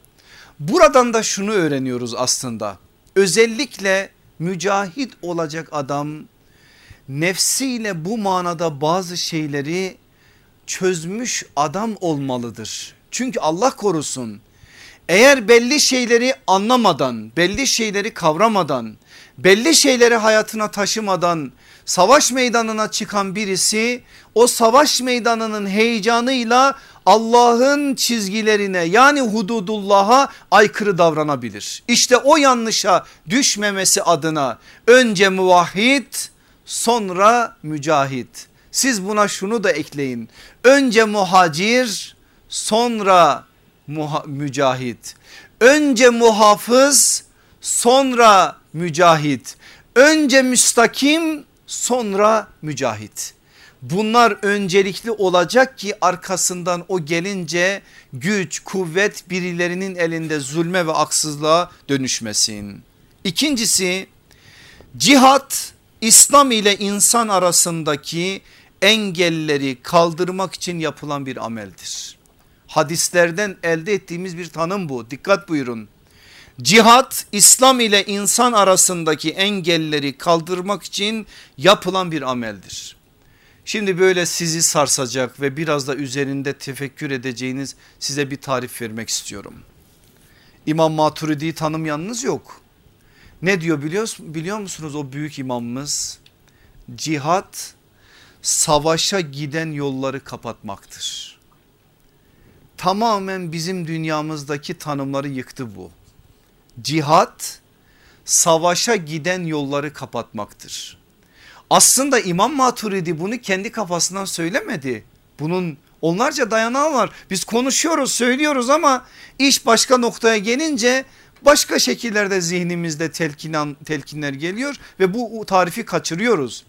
Buradan da şunu öğreniyoruz aslında. Özellikle mücahit olacak adam nefsiyle bu manada bazı şeyleri çözmüş adam olmalıdır. Çünkü Allah korusun eğer belli şeyleri anlamadan belli şeyleri kavramadan belli şeyleri hayatına taşımadan savaş meydanına çıkan birisi o savaş meydanının heyecanıyla Allah'ın çizgilerine yani hududullah'a aykırı davranabilir. İşte o yanlışa düşmemesi adına önce muvahhid sonra mücahit siz buna şunu da ekleyin. Önce muhacir sonra muha mücahit. Önce muhafız sonra mücahit. Önce müstakim sonra mücahit. Bunlar öncelikli olacak ki arkasından o gelince güç kuvvet birilerinin elinde zulme ve aksızlığa dönüşmesin. İkincisi cihat İslam ile insan arasındaki engelleri kaldırmak için yapılan bir ameldir. Hadislerden elde ettiğimiz bir tanım bu dikkat buyurun. Cihat İslam ile insan arasındaki engelleri kaldırmak için yapılan bir ameldir. Şimdi böyle sizi sarsacak ve biraz da üzerinde tefekkür edeceğiniz size bir tarif vermek istiyorum. İmam Maturidi tanımayanınız yok. Ne diyor biliyor, biliyor musunuz o büyük imamımız? Cihat savaşa giden yolları kapatmaktır. tamamen bizim dünyamızdaki tanımları yıktı bu. Cihat savaşa giden yolları kapatmaktır. Aslında İmam Maturidi bunu kendi kafasından söylemedi. Bunun onlarca dayanağı var. Biz konuşuyoruz söylüyoruz ama iş başka noktaya gelince başka şekillerde zihnimizde telkinan, telkinler geliyor ve bu tarifi kaçırıyoruz.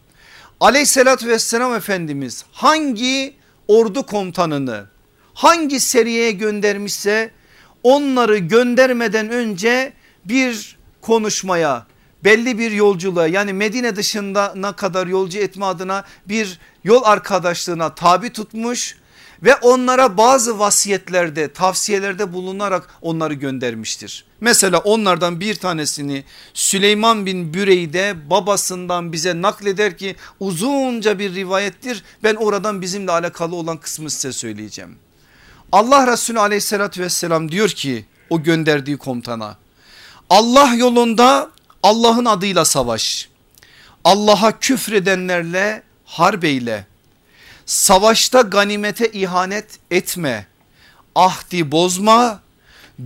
Aleyhissalatü vesselam Efendimiz hangi ordu komutanını hangi seriyeye göndermişse onları göndermeden önce bir konuşmaya belli bir yolculuğa yani Medine dışında ne kadar yolcu etme adına bir yol arkadaşlığına tabi tutmuş ve onlara bazı vasiyetlerde tavsiyelerde bulunarak onları göndermiştir. Mesela onlardan bir tanesini Süleyman bin Büreyde babasından bize nakleder ki uzunca bir rivayettir. Ben oradan bizimle alakalı olan kısmı size söyleyeceğim. Allah Resulü aleyhissalatü vesselam diyor ki o gönderdiği komutana Allah yolunda Allah'ın adıyla savaş. Allah'a küfredenlerle harbeyle. Savaşta ganimete ihanet etme. Ahdi bozma.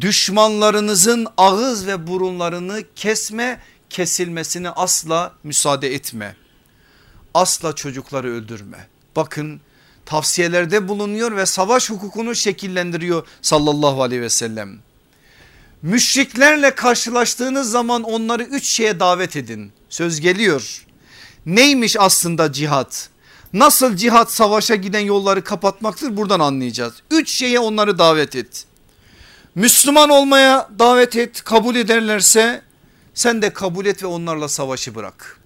Düşmanlarınızın ağız ve burunlarını kesme kesilmesini asla müsaade etme. Asla çocukları öldürme. Bakın tavsiyelerde bulunuyor ve savaş hukukunu şekillendiriyor sallallahu aleyhi ve sellem. Müşriklerle karşılaştığınız zaman onları üç şeye davet edin. Söz geliyor. Neymiş aslında cihat? Nasıl cihat savaşa giden yolları kapatmaktır buradan anlayacağız. Üç şeye onları davet et. Müslüman olmaya davet et kabul ederlerse sen de kabul et ve onlarla savaşı bırak.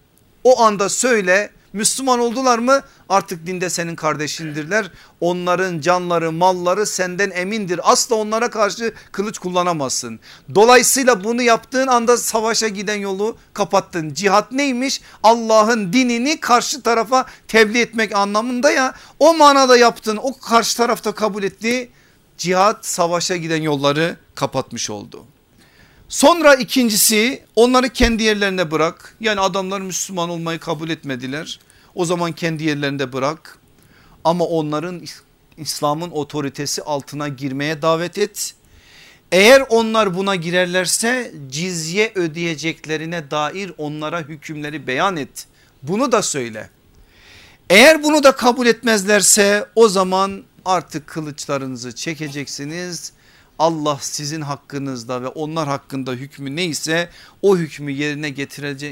O anda söyle Müslüman oldular mı artık dinde senin kardeşindirler. Onların canları malları senden emindir. Asla onlara karşı kılıç kullanamazsın. Dolayısıyla bunu yaptığın anda savaşa giden yolu kapattın. Cihat neymiş? Allah'ın dinini karşı tarafa tebliğ etmek anlamında ya. O manada yaptın o karşı tarafta kabul etti. Cihat savaşa giden yolları kapatmış oldu. Sonra ikincisi onları kendi yerlerine bırak. Yani adamlar Müslüman olmayı kabul etmediler. O zaman kendi yerlerinde bırak. Ama onların İslam'ın otoritesi altına girmeye davet et. Eğer onlar buna girerlerse cizye ödeyeceklerine dair onlara hükümleri beyan et. Bunu da söyle. Eğer bunu da kabul etmezlerse o zaman artık kılıçlarınızı çekeceksiniz Allah sizin hakkınızda ve onlar hakkında hükmü neyse o hükmü yerine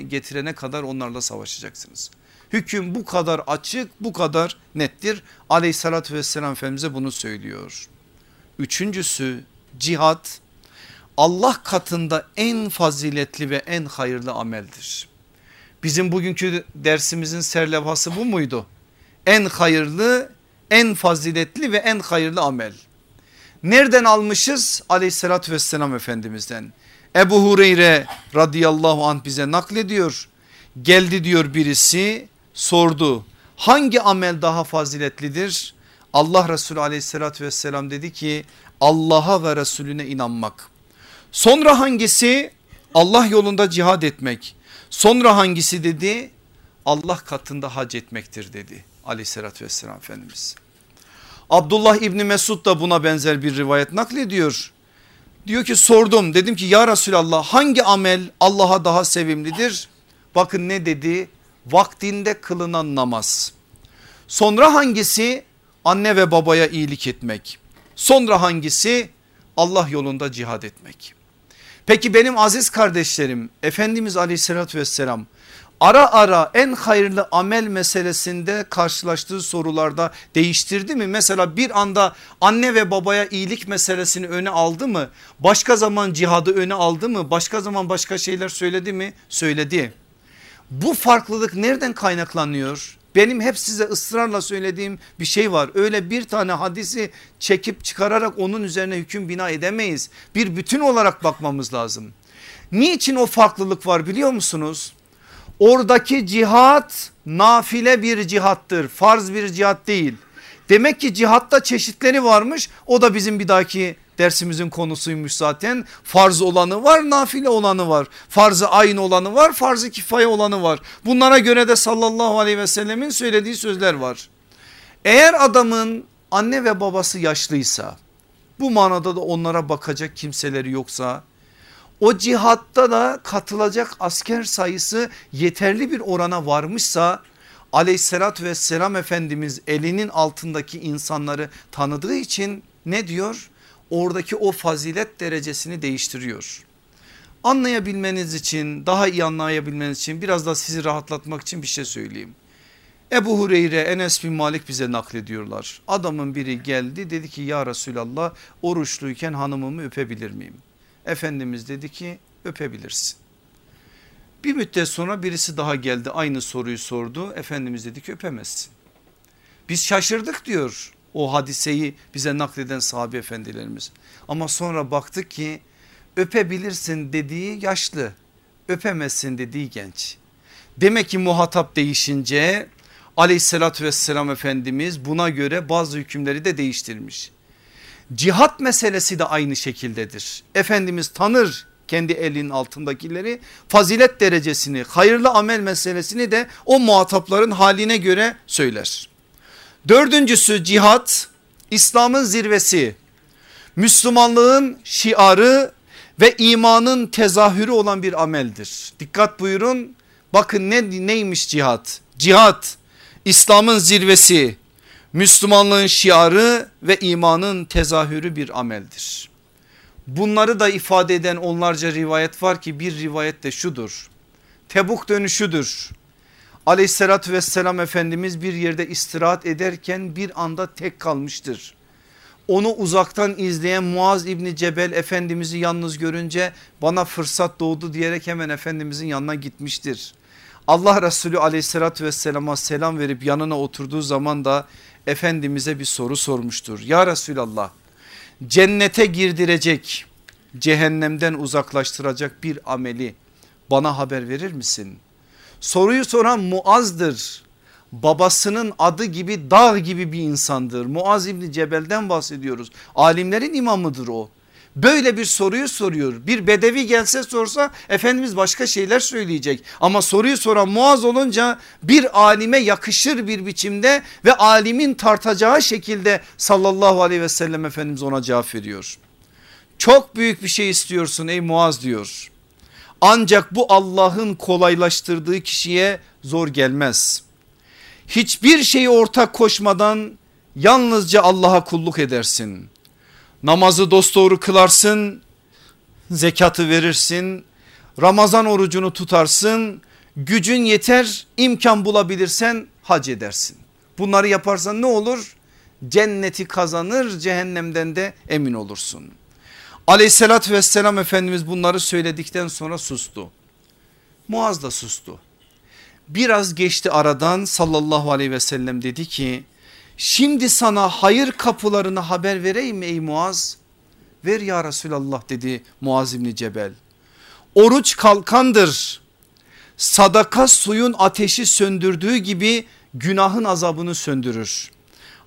getirene kadar onlarla savaşacaksınız. Hüküm bu kadar açık bu kadar nettir. Aleyhissalatü vesselam Efendimiz'e bunu söylüyor. Üçüncüsü cihat Allah katında en faziletli ve en hayırlı ameldir. Bizim bugünkü dersimizin serlevhası bu muydu? En hayırlı, en faziletli ve en hayırlı amel. Nereden almışız? Aleyhissalatü vesselam Efendimiz'den. Ebu Hureyre radıyallahu anh bize naklediyor. Geldi diyor birisi sordu. Hangi amel daha faziletlidir? Allah Resulü aleyhissalatü vesselam dedi ki Allah'a ve Resulüne inanmak. Sonra hangisi? Allah yolunda cihad etmek. Sonra hangisi dedi? Allah katında hac etmektir dedi aleyhissalatü vesselam Efendimiz. Abdullah İbni Mesud da buna benzer bir rivayet naklediyor. Diyor ki sordum dedim ki ya Resulallah hangi amel Allah'a daha sevimlidir? Bakın ne dedi? Vaktinde kılınan namaz. Sonra hangisi? Anne ve babaya iyilik etmek. Sonra hangisi? Allah yolunda cihad etmek. Peki benim aziz kardeşlerim Efendimiz aleyhissalatü vesselam ara ara en hayırlı amel meselesinde karşılaştığı sorularda değiştirdi mi? Mesela bir anda anne ve babaya iyilik meselesini öne aldı mı? Başka zaman cihadı öne aldı mı? Başka zaman başka şeyler söyledi mi? Söyledi. Bu farklılık nereden kaynaklanıyor? Benim hep size ısrarla söylediğim bir şey var. Öyle bir tane hadisi çekip çıkararak onun üzerine hüküm bina edemeyiz. Bir bütün olarak bakmamız lazım. Niçin o farklılık var biliyor musunuz? Oradaki cihat nafile bir cihattır. Farz bir cihat değil. Demek ki cihatta çeşitleri varmış. O da bizim bir dahaki dersimizin konusuymuş zaten. Farz olanı var nafile olanı var. Farzı ayın olanı var farzı kifaye olanı var. Bunlara göre de sallallahu aleyhi ve sellemin söylediği sözler var. Eğer adamın anne ve babası yaşlıysa bu manada da onlara bakacak kimseleri yoksa o cihatta da katılacak asker sayısı yeterli bir orana varmışsa aleyhissalatü vesselam Efendimiz elinin altındaki insanları tanıdığı için ne diyor? Oradaki o fazilet derecesini değiştiriyor. Anlayabilmeniz için daha iyi anlayabilmeniz için biraz da sizi rahatlatmak için bir şey söyleyeyim. Ebu Hureyre Enes bin Malik bize naklediyorlar. Adamın biri geldi dedi ki ya Resulallah oruçluyken hanımımı öpebilir miyim? Efendimiz dedi ki öpebilirsin. Bir müddet sonra birisi daha geldi aynı soruyu sordu. Efendimiz dedi ki öpemezsin. Biz şaşırdık diyor o hadiseyi bize nakleden sahabe efendilerimiz. Ama sonra baktık ki öpebilirsin dediği yaşlı öpemezsin dediği genç. Demek ki muhatap değişince aleyhissalatü vesselam Efendimiz buna göre bazı hükümleri de değiştirmiş. Cihat meselesi de aynı şekildedir. Efendimiz tanır kendi elinin altındakileri fazilet derecesini hayırlı amel meselesini de o muhatapların haline göre söyler. Dördüncüsü cihat İslam'ın zirvesi Müslümanlığın şiarı ve imanın tezahürü olan bir ameldir. Dikkat buyurun bakın ne, neymiş cihat? Cihat İslam'ın zirvesi Müslümanlığın şiarı ve imanın tezahürü bir ameldir. Bunları da ifade eden onlarca rivayet var ki bir rivayet de şudur. Tebuk dönüşüdür. Aleyhissalatü vesselam Efendimiz bir yerde istirahat ederken bir anda tek kalmıştır. Onu uzaktan izleyen Muaz İbni Cebel Efendimiz'i yalnız görünce bana fırsat doğdu diyerek hemen Efendimizin yanına gitmiştir. Allah Resulü aleyhissalatü vesselama selam verip yanına oturduğu zaman da Efendimiz'e bir soru sormuştur. Ya Resulallah cennete girdirecek cehennemden uzaklaştıracak bir ameli bana haber verir misin? Soruyu soran Muaz'dır. Babasının adı gibi dağ gibi bir insandır. Muaz İbni Cebel'den bahsediyoruz. Alimlerin imamıdır o. Böyle bir soruyu soruyor. Bir bedevi gelse sorsa Efendimiz başka şeyler söyleyecek. Ama soruyu soran Muaz olunca bir alime yakışır bir biçimde ve alimin tartacağı şekilde sallallahu aleyhi ve sellem Efendimiz ona cevap veriyor. Çok büyük bir şey istiyorsun ey Muaz diyor. Ancak bu Allah'ın kolaylaştırdığı kişiye zor gelmez. Hiçbir şeyi ortak koşmadan yalnızca Allah'a kulluk edersin namazı dosdoğru kılarsın, zekatı verirsin, Ramazan orucunu tutarsın, gücün yeter imkan bulabilirsen hac edersin. Bunları yaparsan ne olur? Cenneti kazanır cehennemden de emin olursun. Aleyhissalatü vesselam Efendimiz bunları söyledikten sonra sustu. Muaz da sustu. Biraz geçti aradan sallallahu aleyhi ve sellem dedi ki Şimdi sana hayır kapılarını haber vereyim ey Muaz? Ver ya Resulallah dedi Muaz İbni Cebel. Oruç kalkandır. Sadaka suyun ateşi söndürdüğü gibi günahın azabını söndürür.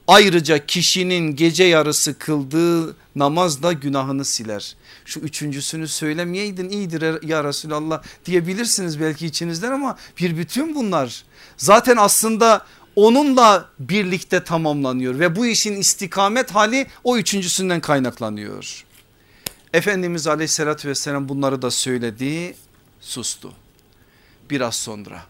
Ayrıca kişinin gece yarısı kıldığı namaz da günahını siler. Şu üçüncüsünü söylemeyeydin iyidir ya Resulallah diyebilirsiniz belki içinizden ama bir bütün bunlar. Zaten aslında onunla birlikte tamamlanıyor ve bu işin istikamet hali o üçüncüsünden kaynaklanıyor. Efendimiz aleyhissalatü vesselam bunları da söyledi sustu biraz sonra.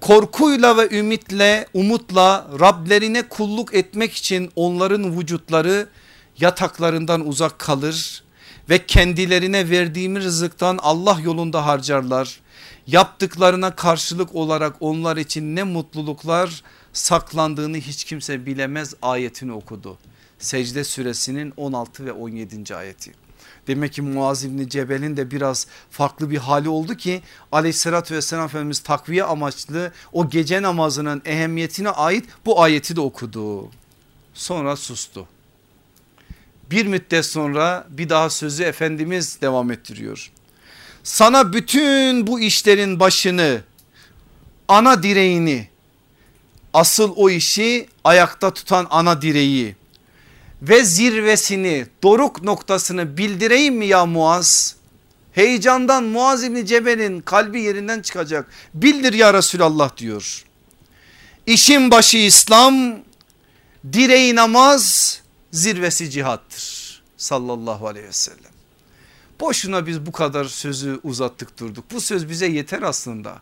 Korkuyla ve ümitle umutla Rablerine kulluk etmek için onların vücutları yataklarından uzak kalır ve kendilerine verdiğimiz rızıktan Allah yolunda harcarlar yaptıklarına karşılık olarak onlar için ne mutluluklar saklandığını hiç kimse bilemez ayetini okudu. Secde suresinin 16 ve 17. ayeti. Demek ki Muaz İbni Cebel'in de biraz farklı bir hali oldu ki aleyhissalatü vesselam Efendimiz takviye amaçlı o gece namazının ehemmiyetine ait bu ayeti de okudu. Sonra sustu. Bir müddet sonra bir daha sözü Efendimiz devam ettiriyor sana bütün bu işlerin başını ana direğini asıl o işi ayakta tutan ana direği ve zirvesini doruk noktasını bildireyim mi ya Muaz? Heyecandan Muaz İbni Cebel'in kalbi yerinden çıkacak. Bildir ya Resulallah diyor. İşin başı İslam, direği namaz, zirvesi cihattır. sallallahu aleyhi ve sellem. Boşuna biz bu kadar sözü uzattık durduk. Bu söz bize yeter aslında.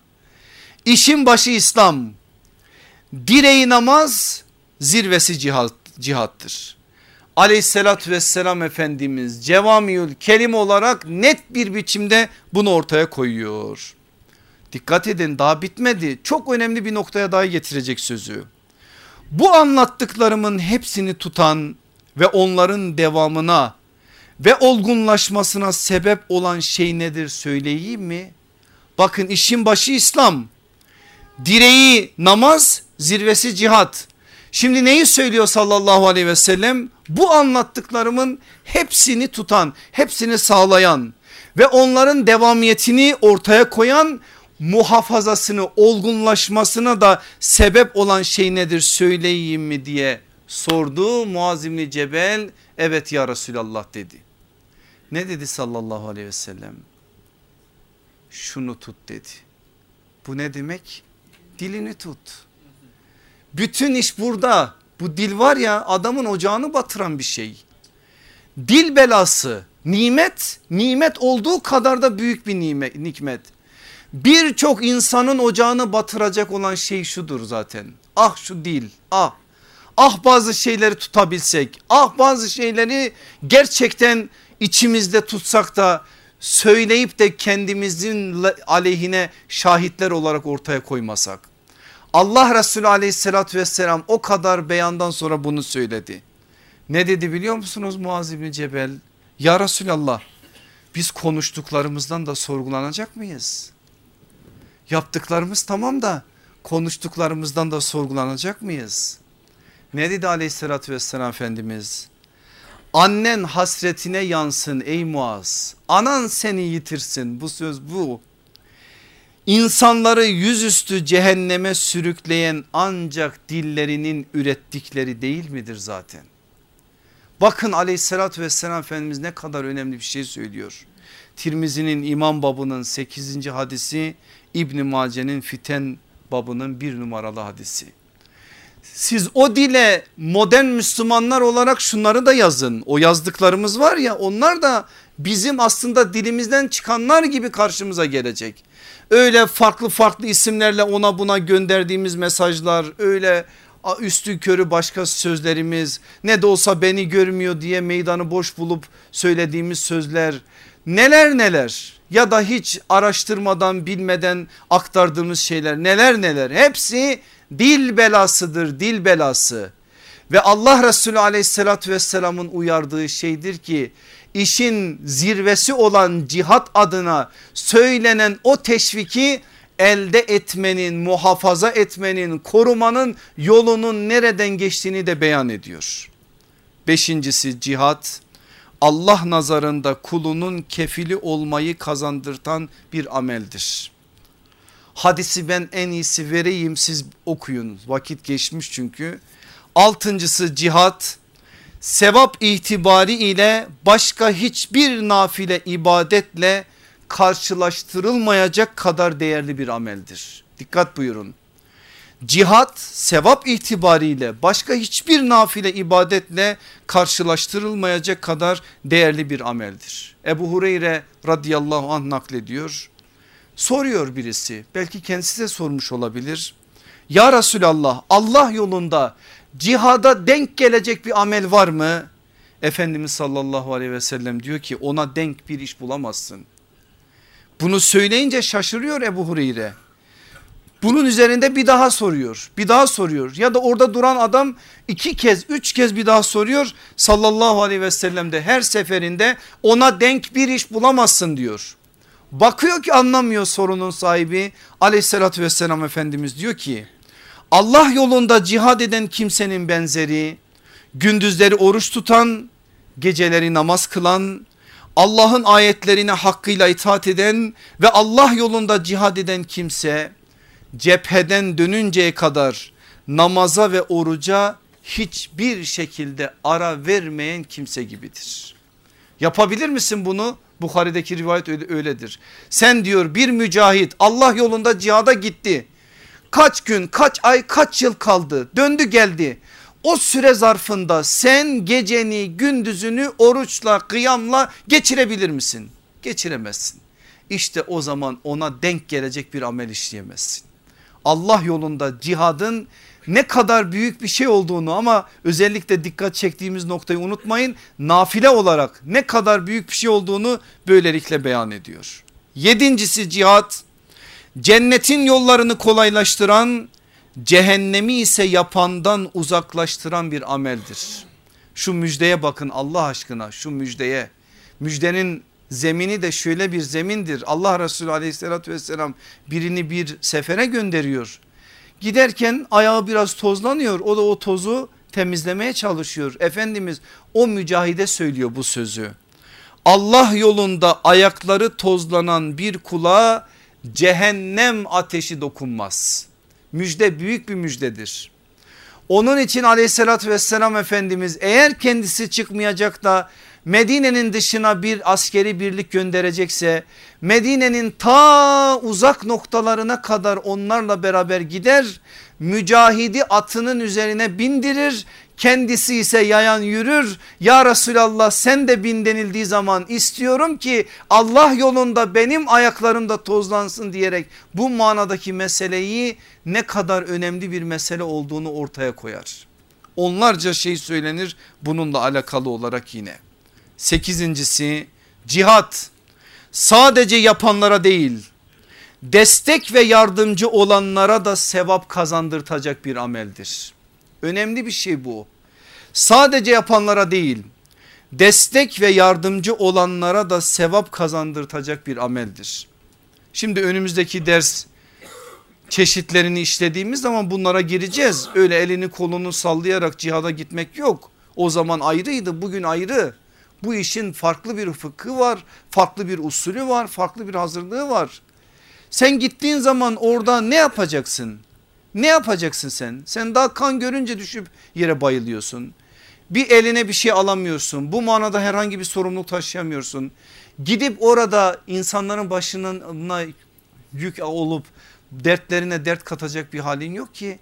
İşin başı İslam. Direği namaz zirvesi cihat, cihattır. Aleyhissalatü vesselam Efendimiz cevamiül kelim olarak net bir biçimde bunu ortaya koyuyor. Dikkat edin daha bitmedi çok önemli bir noktaya daha getirecek sözü. Bu anlattıklarımın hepsini tutan ve onların devamına ve olgunlaşmasına sebep olan şey nedir söyleyeyim mi? Bakın işin başı İslam. Direği namaz, zirvesi cihat. Şimdi neyi söylüyor sallallahu aleyhi ve sellem? Bu anlattıklarımın hepsini tutan, hepsini sağlayan ve onların devamiyetini ortaya koyan muhafazasını olgunlaşmasına da sebep olan şey nedir söyleyeyim mi diye sordu. Muaz İbni Cebel evet ya Resulallah dedi. Ne dedi sallallahu aleyhi ve sellem? Şunu tut dedi. Bu ne demek? Dilini tut. Bütün iş burada. Bu dil var ya adamın ocağını batıran bir şey. Dil belası nimet nimet olduğu kadar da büyük bir nimet. nikmet. Birçok insanın ocağını batıracak olan şey şudur zaten. Ah şu dil ah ah bazı şeyleri tutabilsek ah bazı şeyleri gerçekten içimizde tutsak da söyleyip de kendimizin aleyhine şahitler olarak ortaya koymasak. Allah Resulü aleyhissalatü vesselam o kadar beyandan sonra bunu söyledi. Ne dedi biliyor musunuz Muaz İbni Cebel? Ya Resulallah biz konuştuklarımızdan da sorgulanacak mıyız? Yaptıklarımız tamam da konuştuklarımızdan da sorgulanacak mıyız? Ne dedi aleyhissalatü vesselam Efendimiz? Annen hasretine yansın ey Muaz. Anan seni yitirsin bu söz bu. İnsanları yüzüstü cehenneme sürükleyen ancak dillerinin ürettikleri değil midir zaten? Bakın aleyhissalatü vesselam Efendimiz ne kadar önemli bir şey söylüyor. Tirmizi'nin imam babının 8. hadisi İbn Mace'nin fiten babının bir numaralı hadisi. Siz o dile modern Müslümanlar olarak şunları da yazın. O yazdıklarımız var ya onlar da bizim aslında dilimizden çıkanlar gibi karşımıza gelecek. Öyle farklı farklı isimlerle ona buna gönderdiğimiz mesajlar öyle üstü körü başka sözlerimiz ne de olsa beni görmüyor diye meydanı boş bulup söylediğimiz sözler neler neler ya da hiç araştırmadan bilmeden aktardığımız şeyler neler neler hepsi dil belasıdır dil belası ve Allah Resulü aleyhissalatü vesselamın uyardığı şeydir ki işin zirvesi olan cihat adına söylenen o teşviki elde etmenin muhafaza etmenin korumanın yolunun nereden geçtiğini de beyan ediyor. Beşincisi cihat Allah nazarında kulunun kefili olmayı kazandırtan bir ameldir. Hadisi ben en iyisi vereyim siz okuyun vakit geçmiş çünkü. Altıncısı cihat sevap itibari ile başka hiçbir nafile ibadetle karşılaştırılmayacak kadar değerli bir ameldir. Dikkat buyurun. Cihat sevap itibariyle başka hiçbir nafile ibadetle karşılaştırılmayacak kadar değerli bir ameldir. Ebu Hureyre radıyallahu anh naklediyor. Soruyor birisi belki kendisi de sormuş olabilir. Ya Resulallah Allah yolunda cihada denk gelecek bir amel var mı? Efendimiz sallallahu aleyhi ve sellem diyor ki ona denk bir iş bulamazsın. Bunu söyleyince şaşırıyor Ebu Hureyre. Bunun üzerinde bir daha soruyor bir daha soruyor ya da orada duran adam iki kez üç kez bir daha soruyor sallallahu aleyhi ve sellem de her seferinde ona denk bir iş bulamazsın diyor. Bakıyor ki anlamıyor sorunun sahibi aleyhissalatü vesselam efendimiz diyor ki Allah yolunda cihad eden kimsenin benzeri gündüzleri oruç tutan geceleri namaz kılan Allah'ın ayetlerine hakkıyla itaat eden ve Allah yolunda cihad eden kimse cepheden dönünceye kadar namaza ve oruca hiçbir şekilde ara vermeyen kimse gibidir. Yapabilir misin bunu? Bukhari'deki rivayet öyle, öyledir. Sen diyor bir mücahit Allah yolunda cihada gitti. Kaç gün kaç ay kaç yıl kaldı döndü geldi. O süre zarfında sen geceni gündüzünü oruçla kıyamla geçirebilir misin? Geçiremezsin. İşte o zaman ona denk gelecek bir amel işleyemezsin. Allah yolunda cihadın ne kadar büyük bir şey olduğunu ama özellikle dikkat çektiğimiz noktayı unutmayın. Nafile olarak ne kadar büyük bir şey olduğunu böylelikle beyan ediyor. Yedincisi cihat cennetin yollarını kolaylaştıran cehennemi ise yapandan uzaklaştıran bir ameldir. Şu müjdeye bakın Allah aşkına şu müjdeye müjdenin zemini de şöyle bir zemindir. Allah Resulü aleyhissalatü vesselam birini bir sefere gönderiyor. Giderken ayağı biraz tozlanıyor o da o tozu temizlemeye çalışıyor. Efendimiz o mücahide söylüyor bu sözü. Allah yolunda ayakları tozlanan bir kula cehennem ateşi dokunmaz. Müjde büyük bir müjdedir. Onun için aleyhissalatü vesselam Efendimiz eğer kendisi çıkmayacak da Medine'nin dışına bir askeri birlik gönderecekse Medine'nin ta uzak noktalarına kadar onlarla beraber gider mücahidi atının üzerine bindirir kendisi ise yayan yürür ya Resulallah sen de bin denildiği zaman istiyorum ki Allah yolunda benim ayaklarımda tozlansın diyerek bu manadaki meseleyi ne kadar önemli bir mesele olduğunu ortaya koyar. Onlarca şey söylenir bununla alakalı olarak yine. Sekizincisi cihat sadece yapanlara değil destek ve yardımcı olanlara da sevap kazandırtacak bir ameldir. Önemli bir şey bu. Sadece yapanlara değil destek ve yardımcı olanlara da sevap kazandırtacak bir ameldir. Şimdi önümüzdeki ders çeşitlerini işlediğimiz zaman bunlara gireceğiz. Öyle elini kolunu sallayarak cihada gitmek yok. O zaman ayrıydı bugün ayrı. Bu işin farklı bir fıkhı var, farklı bir usulü var, farklı bir hazırlığı var. Sen gittiğin zaman orada ne yapacaksın? Ne yapacaksın sen? Sen daha kan görünce düşüp yere bayılıyorsun. Bir eline bir şey alamıyorsun. Bu manada herhangi bir sorumluluk taşıyamıyorsun. Gidip orada insanların başına yük olup dertlerine dert katacak bir halin yok ki.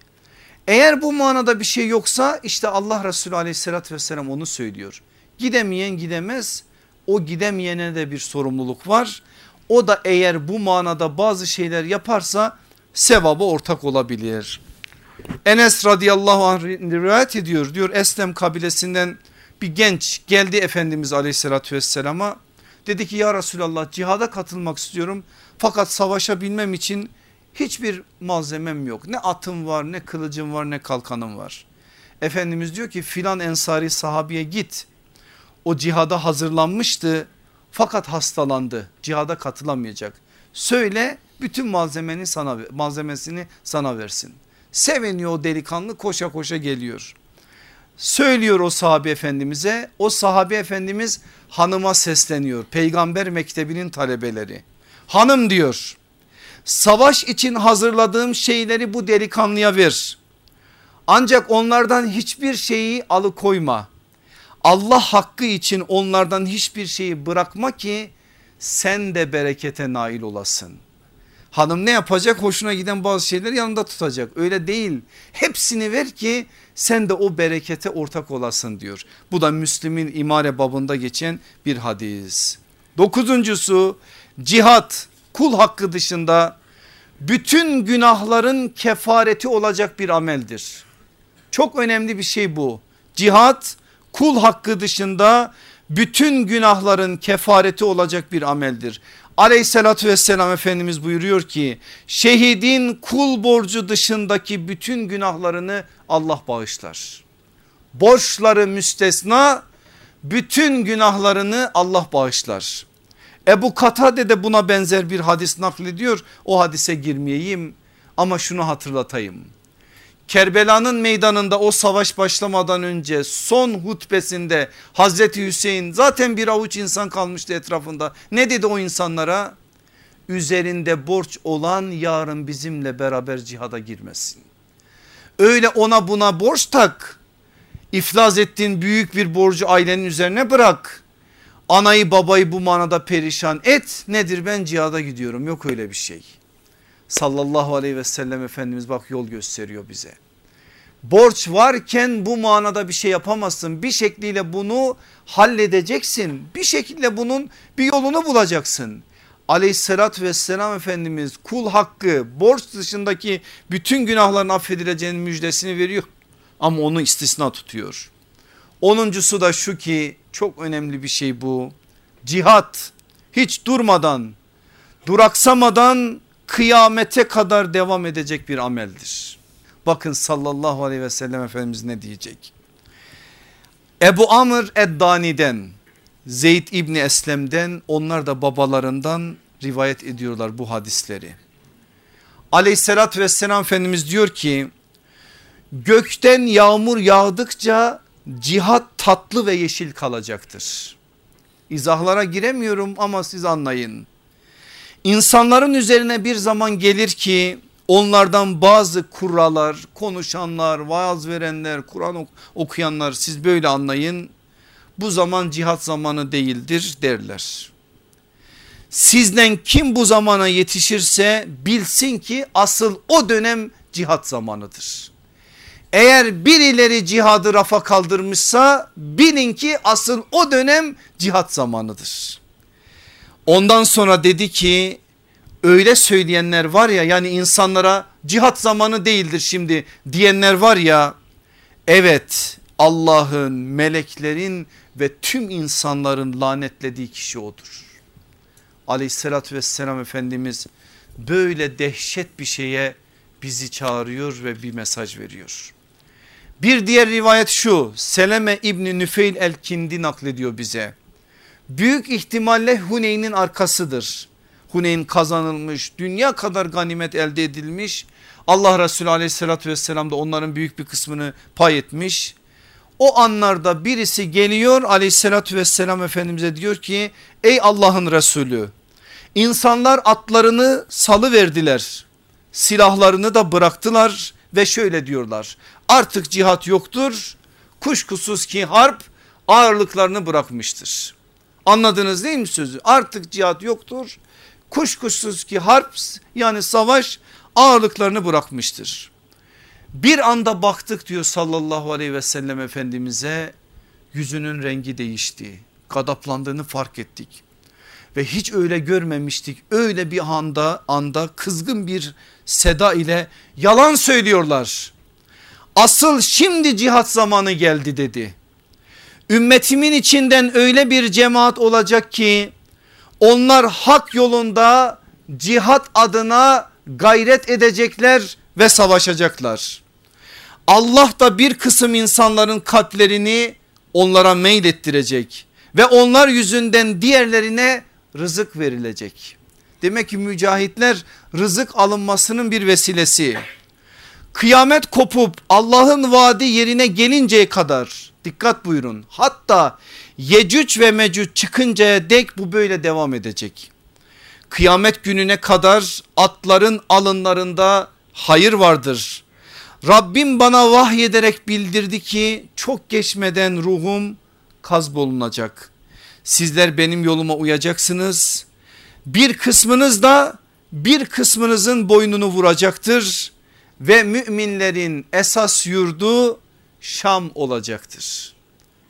Eğer bu manada bir şey yoksa işte Allah Resulü aleyhissalatü vesselam onu söylüyor. Gidemeyen gidemez o gidemeyene de bir sorumluluk var. O da eğer bu manada bazı şeyler yaparsa sevabı ortak olabilir. Enes radıyallahu anh rivayet ediyor diyor Eslem kabilesinden bir genç geldi Efendimiz aleyhissalatü vesselama dedi ki ya Resulallah cihada katılmak istiyorum fakat savaşa bilmem için hiçbir malzemem yok ne atım var ne kılıcım var ne kalkanım var. Efendimiz diyor ki filan ensari sahabiye git o cihada hazırlanmıştı fakat hastalandı cihada katılamayacak. Söyle bütün malzemeni sana malzemesini sana versin. Seviniyor o delikanlı koşa koşa geliyor. Söylüyor o sahabe efendimize o sahabe efendimiz hanıma sesleniyor peygamber mektebinin talebeleri. Hanım diyor savaş için hazırladığım şeyleri bu delikanlıya ver. Ancak onlardan hiçbir şeyi alıkoyma. Allah hakkı için onlardan hiçbir şeyi bırakma ki sen de berekete nail olasın. Hanım ne yapacak? Hoşuna giden bazı şeyleri yanında tutacak. Öyle değil. Hepsini ver ki sen de o berekete ortak olasın diyor. Bu da Müslim'in imare babında geçen bir hadis. Dokuzuncusu cihat kul hakkı dışında bütün günahların kefareti olacak bir ameldir. Çok önemli bir şey bu. Cihat kul hakkı dışında bütün günahların kefareti olacak bir ameldir. Aleyhissalatü vesselam Efendimiz buyuruyor ki şehidin kul borcu dışındaki bütün günahlarını Allah bağışlar. Borçları müstesna bütün günahlarını Allah bağışlar. Ebu Katade de buna benzer bir hadis naklediyor. O hadise girmeyeyim ama şunu hatırlatayım. Kerbela'nın meydanında o savaş başlamadan önce son hutbesinde Hazreti Hüseyin zaten bir avuç insan kalmıştı etrafında. Ne dedi o insanlara? Üzerinde borç olan yarın bizimle beraber cihada girmesin. Öyle ona buna borç tak. İflas ettiğin büyük bir borcu ailenin üzerine bırak. Anayı babayı bu manada perişan et. Nedir ben cihada gidiyorum yok öyle bir şey sallallahu aleyhi ve sellem Efendimiz bak yol gösteriyor bize. Borç varken bu manada bir şey yapamazsın. Bir şekliyle bunu halledeceksin. Bir şekilde bunun bir yolunu bulacaksın. Aleyhissalatü vesselam Efendimiz kul hakkı borç dışındaki bütün günahların affedileceğinin müjdesini veriyor. Ama onu istisna tutuyor. Onuncusu da şu ki çok önemli bir şey bu. Cihat hiç durmadan duraksamadan kıyamete kadar devam edecek bir ameldir. Bakın sallallahu aleyhi ve sellem Efendimiz ne diyecek? Ebu Amr Eddani'den Zeyd İbni Eslem'den onlar da babalarından rivayet ediyorlar bu hadisleri. Aleyhissalatü vesselam Efendimiz diyor ki gökten yağmur yağdıkça cihat tatlı ve yeşil kalacaktır. İzahlara giremiyorum ama siz anlayın. İnsanların üzerine bir zaman gelir ki onlardan bazı kurralar, konuşanlar, vaaz verenler, Kur'an okuyanlar siz böyle anlayın. Bu zaman cihat zamanı değildir derler. Sizden kim bu zamana yetişirse bilsin ki asıl o dönem cihat zamanıdır. Eğer birileri cihadı rafa kaldırmışsa bilin ki asıl o dönem cihat zamanıdır. Ondan sonra dedi ki öyle söyleyenler var ya yani insanlara cihat zamanı değildir şimdi diyenler var ya evet Allah'ın meleklerin ve tüm insanların lanetlediği kişi odur. Aleyhissalatü vesselam Efendimiz böyle dehşet bir şeye bizi çağırıyor ve bir mesaj veriyor. Bir diğer rivayet şu Seleme İbni Nüfeil el-Kindi naklediyor bize. Büyük ihtimalle Huneyn'in arkasıdır. Huneyn kazanılmış dünya kadar ganimet elde edilmiş. Allah Resulü aleyhissalatü vesselam da onların büyük bir kısmını pay etmiş. O anlarda birisi geliyor aleyhissalatü vesselam efendimize diyor ki ey Allah'ın Resulü insanlar atlarını salı verdiler silahlarını da bıraktılar ve şöyle diyorlar artık cihat yoktur kuşkusuz ki harp ağırlıklarını bırakmıştır. Anladınız değil mi sözü artık cihat yoktur kuşkusuz ki harp yani savaş ağırlıklarını bırakmıştır. Bir anda baktık diyor sallallahu aleyhi ve sellem efendimize yüzünün rengi değişti. Kadaplandığını fark ettik. Ve hiç öyle görmemiştik. Öyle bir anda anda kızgın bir seda ile yalan söylüyorlar. Asıl şimdi cihat zamanı geldi dedi. Ümmetimin içinden öyle bir cemaat olacak ki onlar hak yolunda cihat adına gayret edecekler ve savaşacaklar. Allah da bir kısım insanların kalplerini onlara meylettirecek ve onlar yüzünden diğerlerine rızık verilecek. Demek ki mücahitler rızık alınmasının bir vesilesi. Kıyamet kopup Allah'ın vaadi yerine gelinceye kadar dikkat buyurun. Hatta Yecüc ve Mecüc çıkıncaya dek bu böyle devam edecek. Kıyamet gününe kadar atların alınlarında hayır vardır. Rabbim bana vahyederek bildirdi ki çok geçmeden ruhum kaz bulunacak. Sizler benim yoluma uyacaksınız. Bir kısmınız da bir kısmınızın boynunu vuracaktır ve müminlerin esas yurdu Şam olacaktır.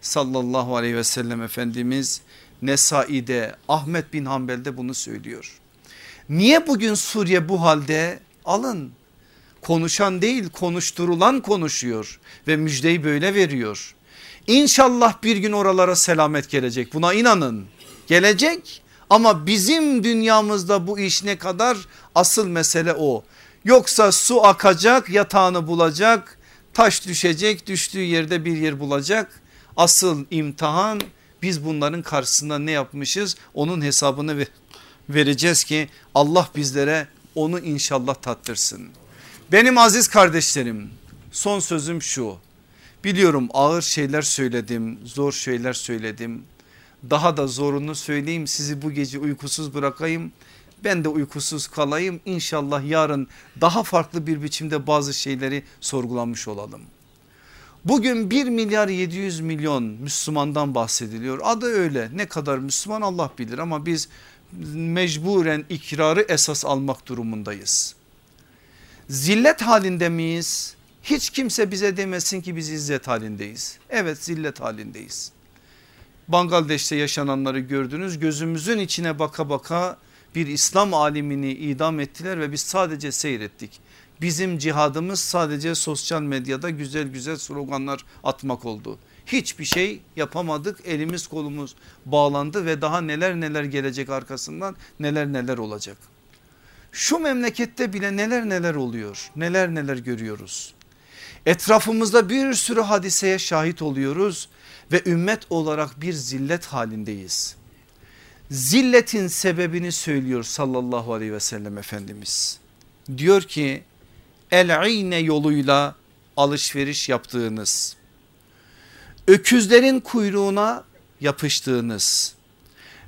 Sallallahu aleyhi ve sellem Efendimiz Nesai'de Ahmet bin Hanbel'de bunu söylüyor. Niye bugün Suriye bu halde? Alın konuşan değil konuşturulan konuşuyor ve müjdeyi böyle veriyor. İnşallah bir gün oralara selamet gelecek buna inanın gelecek ama bizim dünyamızda bu iş ne kadar asıl mesele o. Yoksa su akacak yatağını bulacak taş düşecek düştüğü yerde bir yer bulacak. Asıl imtihan biz bunların karşısında ne yapmışız onun hesabını vereceğiz ki Allah bizlere onu inşallah tattırsın. Benim aziz kardeşlerim son sözüm şu. Biliyorum ağır şeyler söyledim, zor şeyler söyledim. Daha da zorunu söyleyeyim sizi bu gece uykusuz bırakayım. Ben de uykusuz kalayım. İnşallah yarın daha farklı bir biçimde bazı şeyleri sorgulanmış olalım. Bugün 1 milyar 700 milyon Müslümandan bahsediliyor. Adı öyle ne kadar Müslüman Allah bilir ama biz mecburen ikrarı esas almak durumundayız. Zillet halinde miyiz? Hiç kimse bize demesin ki biz izzet halindeyiz. Evet zillet halindeyiz. Bangladeş'te yaşananları gördünüz gözümüzün içine baka baka bir İslam alimini idam ettiler ve biz sadece seyrettik. Bizim cihadımız sadece sosyal medyada güzel güzel sloganlar atmak oldu. Hiçbir şey yapamadık elimiz kolumuz bağlandı ve daha neler neler gelecek arkasından neler neler olacak. Şu memlekette bile neler neler oluyor neler neler görüyoruz. Etrafımızda bir sürü hadiseye şahit oluyoruz ve ümmet olarak bir zillet halindeyiz. Zilletin sebebini söylüyor sallallahu aleyhi ve sellem Efendimiz. Diyor ki el-ine yoluyla alışveriş yaptığınız, öküzlerin kuyruğuna yapıştığınız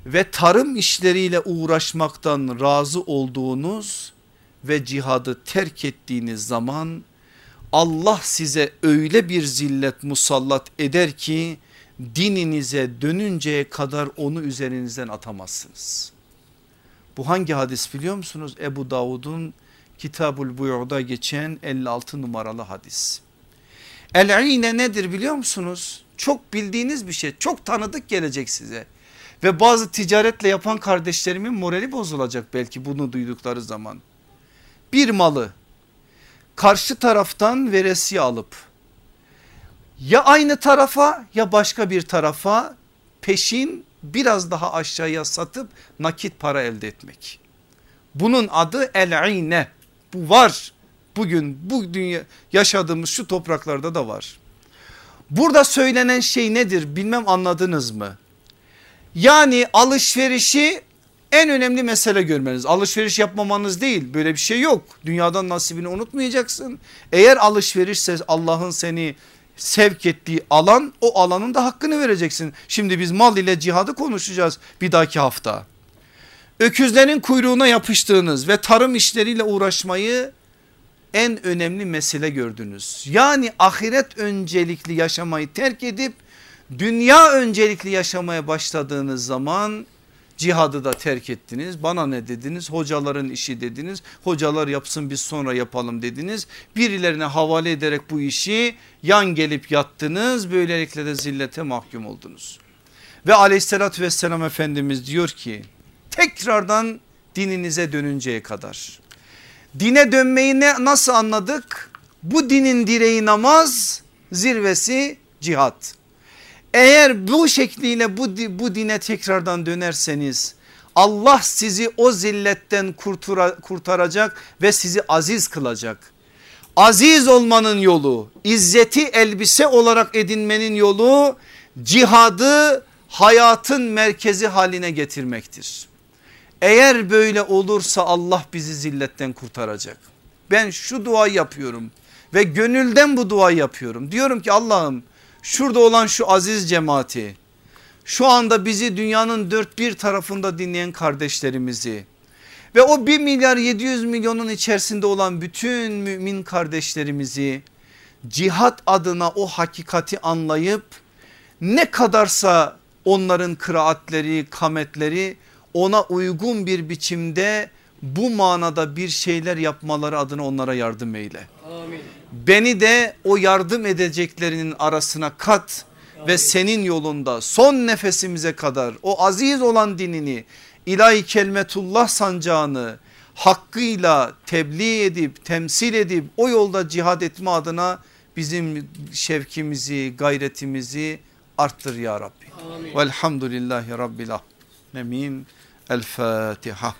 ve tarım işleriyle uğraşmaktan razı olduğunuz ve cihadı terk ettiğiniz zaman Allah size öyle bir zillet musallat eder ki dininize dönünceye kadar onu üzerinizden atamazsınız. Bu hangi hadis biliyor musunuz? Ebu Davud'un Kitabul Buyu'da geçen 56 numaralı hadis. El-ine nedir biliyor musunuz? Çok bildiğiniz bir şey çok tanıdık gelecek size. Ve bazı ticaretle yapan kardeşlerimin morali bozulacak belki bunu duydukları zaman. Bir malı karşı taraftan veresiye alıp ya aynı tarafa ya başka bir tarafa peşin biraz daha aşağıya satıp nakit para elde etmek. Bunun adı el-ine bu var bugün bu dünya yaşadığımız şu topraklarda da var. Burada söylenen şey nedir bilmem anladınız mı? Yani alışverişi en önemli mesele görmeniz. Alışveriş yapmamanız değil böyle bir şey yok. Dünyadan nasibini unutmayacaksın. Eğer alışverişse Allah'ın seni sevk ettiği alan o alanın da hakkını vereceksin. Şimdi biz mal ile cihadı konuşacağız bir dahaki hafta. Öküzlerin kuyruğuna yapıştığınız ve tarım işleriyle uğraşmayı en önemli mesele gördünüz. Yani ahiret öncelikli yaşamayı terk edip dünya öncelikli yaşamaya başladığınız zaman cihadı da terk ettiniz. Bana ne dediniz? Hocaların işi dediniz. Hocalar yapsın biz sonra yapalım dediniz. Birilerine havale ederek bu işi yan gelip yattınız. Böylelikle de zillete mahkum oldunuz. Ve aleyhissalatü vesselam Efendimiz diyor ki tekrardan dininize dönünceye kadar. Dine dönmeyi ne, nasıl anladık? Bu dinin direği namaz zirvesi cihat. Eğer bu şekliyle bu, bu dine tekrardan dönerseniz Allah sizi o zilletten kurtura, kurtaracak ve sizi aziz kılacak. Aziz olmanın yolu izzeti elbise olarak edinmenin yolu cihadı hayatın merkezi haline getirmektir. Eğer böyle olursa Allah bizi zilletten kurtaracak. Ben şu duayı yapıyorum ve gönülden bu duayı yapıyorum. Diyorum ki Allah'ım şurada olan şu aziz cemaati şu anda bizi dünyanın dört bir tarafında dinleyen kardeşlerimizi ve o 1 milyar 700 milyonun içerisinde olan bütün mümin kardeşlerimizi cihat adına o hakikati anlayıp ne kadarsa onların kıraatleri kametleri ona uygun bir biçimde bu manada bir şeyler yapmaları adına onlara yardım eyle. Amin. Beni de o yardım edeceklerinin arasına kat Amin. ve senin yolunda son nefesimize kadar o aziz olan dinini ilahi kelmetullah sancağını hakkıyla tebliğ edip temsil edip o yolda cihad etme adına bizim şevkimizi gayretimizi arttır ya Rabbi. Velhamdülillahi Rabbil alemin. El Fatiha.